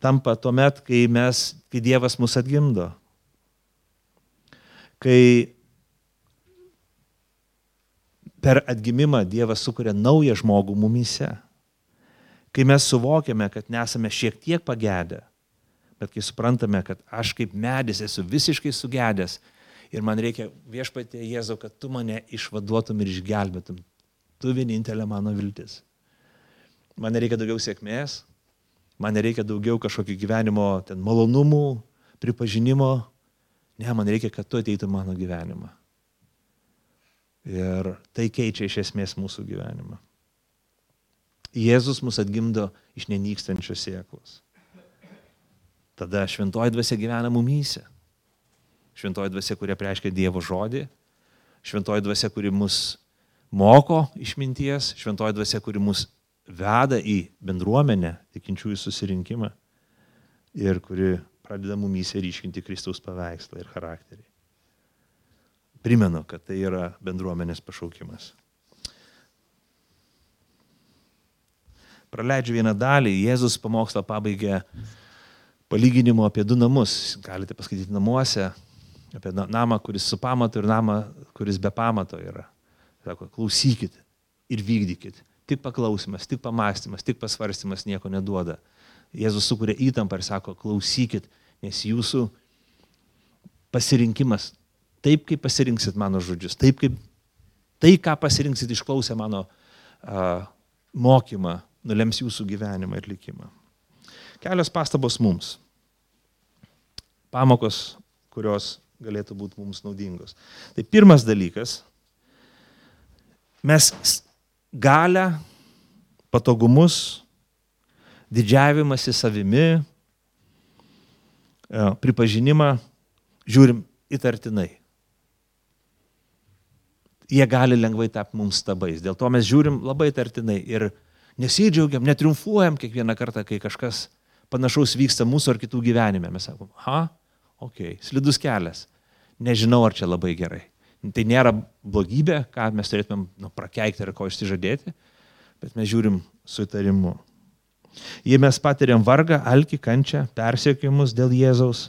tampa tuomet, kai, mes, kai Dievas mus atgimdo. Kai per atgimimą Dievas sukuria naują žmogų mumise kai mes suvokiame, kad nesame šiek tiek pagedę, bet kai suprantame, kad aš kaip medis esu visiškai sugedęs ir man reikia viešpatė Jėzau, kad tu mane išvaduotum ir išgelbėtum. Tu vienintelė mano viltis. Man nereikia daugiau sėkmės, man nereikia daugiau kažkokio gyvenimo ten malonumų, pripažinimo. Ne, man reikia, kad tu ateitum mano gyvenimą. Ir tai keičia iš esmės mūsų gyvenimą. Jėzus mus atgimdo iš nenykstančios sėklos. Tada šventoji dvasia gyvena mumyse. Šventoji dvasia, kurie reiškia Dievo žodį. Šventoji dvasia, kuri mus moko išminties. Šventoji dvasia, kuri mus veda į bendruomenę, tikinčiųjų susirinkimą. Ir kuri pradeda mumyse ryškinti Kristaus paveikslą ir charakterį. Primenu, kad tai yra bendruomenės pašaukimas. Praleidžiu vieną dalį, Jėzus pamokslą pabaigė palyginimu apie du namus. Galite paskaityti namuose, apie namą, kuris su pamatu ir namą, kuris be pamato yra. Sako, klausykit ir vykdykit. Tik paklausimas, tik pamastymas, tik pasvarstymas nieko neduoda. Jėzus sukuria įtampą ir sako, klausykit, nes jūsų pasirinkimas taip, kaip pasirinksit mano žodžius, taip kaip tai, ką pasirinksit išklausę mano uh, mokymą, nulems jūsų gyvenimą ir likimą. Kelios pastabos mums. Pamokos, kurios galėtų būti mums naudingos. Tai pirmas dalykas, mes galę, patogumus, didžiavimąsi savimi, pripažinimą žiūrim įtartinai jie gali lengvai tapti mums stabais. Dėl to mes žiūrim labai tartinai ir nesidžiaugiam, netriumfuojam kiekvieną kartą, kai kažkas panašaus vyksta mūsų ar kitų gyvenime. Mes sakom, ha, ok, slidus kelias. Nežinau, ar čia labai gerai. Tai nėra blogybė, ką mes turėtumėm nu, prakeikti ar ko išsižadėti, bet mes žiūrim su įtarimu. Jei mes patiriam vargą, alkį, kančią, persiekimus dėl Jėzaus,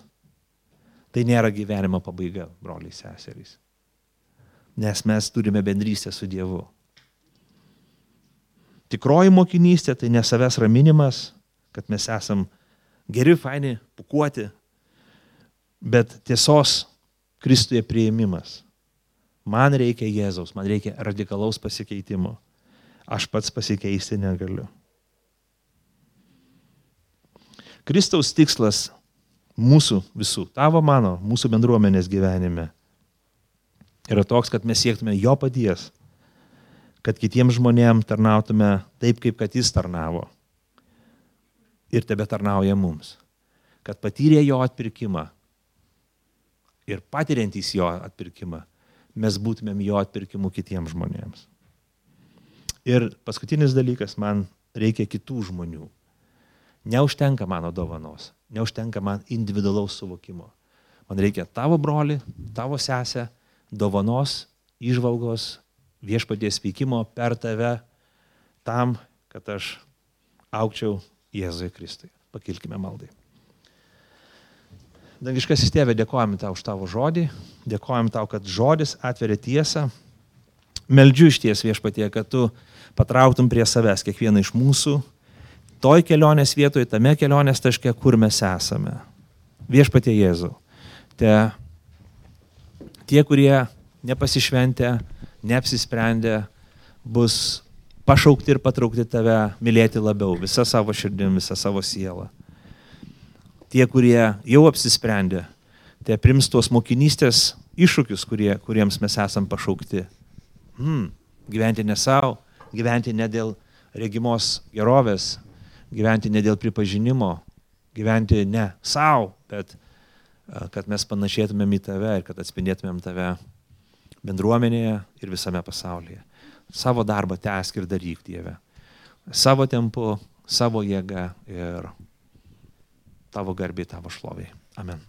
tai nėra gyvenimo pabaiga, broliai seserys nes mes turime bendrystę su Dievu. Tikroji mokinystė tai ne savęs raminimas, kad mes esam geri, faini, pukuoti, bet tiesos Kristuje prieimimas. Man reikia Jėzaus, man reikia radikalaus pasikeitimo. Aš pats pasikeisti negaliu. Kristaus tikslas mūsų visų, tavo mano, mūsų bendruomenės gyvenime yra toks, kad mes siektume jo paties, kad kitiems žmonėms tarnautume taip, kaip kad jis tarnavo. Ir tebe tarnauja mums. Kad patyrė jo atpirkimą ir patiriantys jo atpirkimą, mes būtumėm jo atpirkimu kitiems žmonėms. Ir paskutinis dalykas, man reikia kitų žmonių. Neužtenka mano dovanos, neužtenka man individualaus suvokimo. Man reikia tavo broli, tavo sesę, dovanos, išvalgos, viešpaties veikimo per tave tam, kad aš aukčiau Jėzui Kristui. Pakilkime maldai. Dangiškasis tėvė, dėkojame tau už tavo žodį, dėkojame tau, kad žodis atveria tiesą. Meldžiu iš ties viešpatie, kad tu patrauktum prie savęs kiekvieną iš mūsų, toj kelionės vietoje, tame kelionės taške, kur mes esame. Viešpatie Jėzau, te tie, kurie nepasišventę, neapsisprendę, bus pašaukti ir patraukti tave mylėti labiau, visą savo širdim, visą savo sielą. Tie, kurie jau apsisprendė, tai prims tuos mokinystės iššūkius, kurie, kuriems mes esam pašaukti. Hmm, gyventi ne savo, gyventi ne dėl regimos gerovės, gyventi ne dėl pripažinimo, gyventi ne savo, bet kad mes panašėtumėm į tave ir kad atspindėtumėm tave bendruomenėje ir visame pasaulyje. Savo darbą tęsk ir daryk, Dieve. Savo tempu, savo jėga ir tavo garbiai, tavo šloviai. Amen.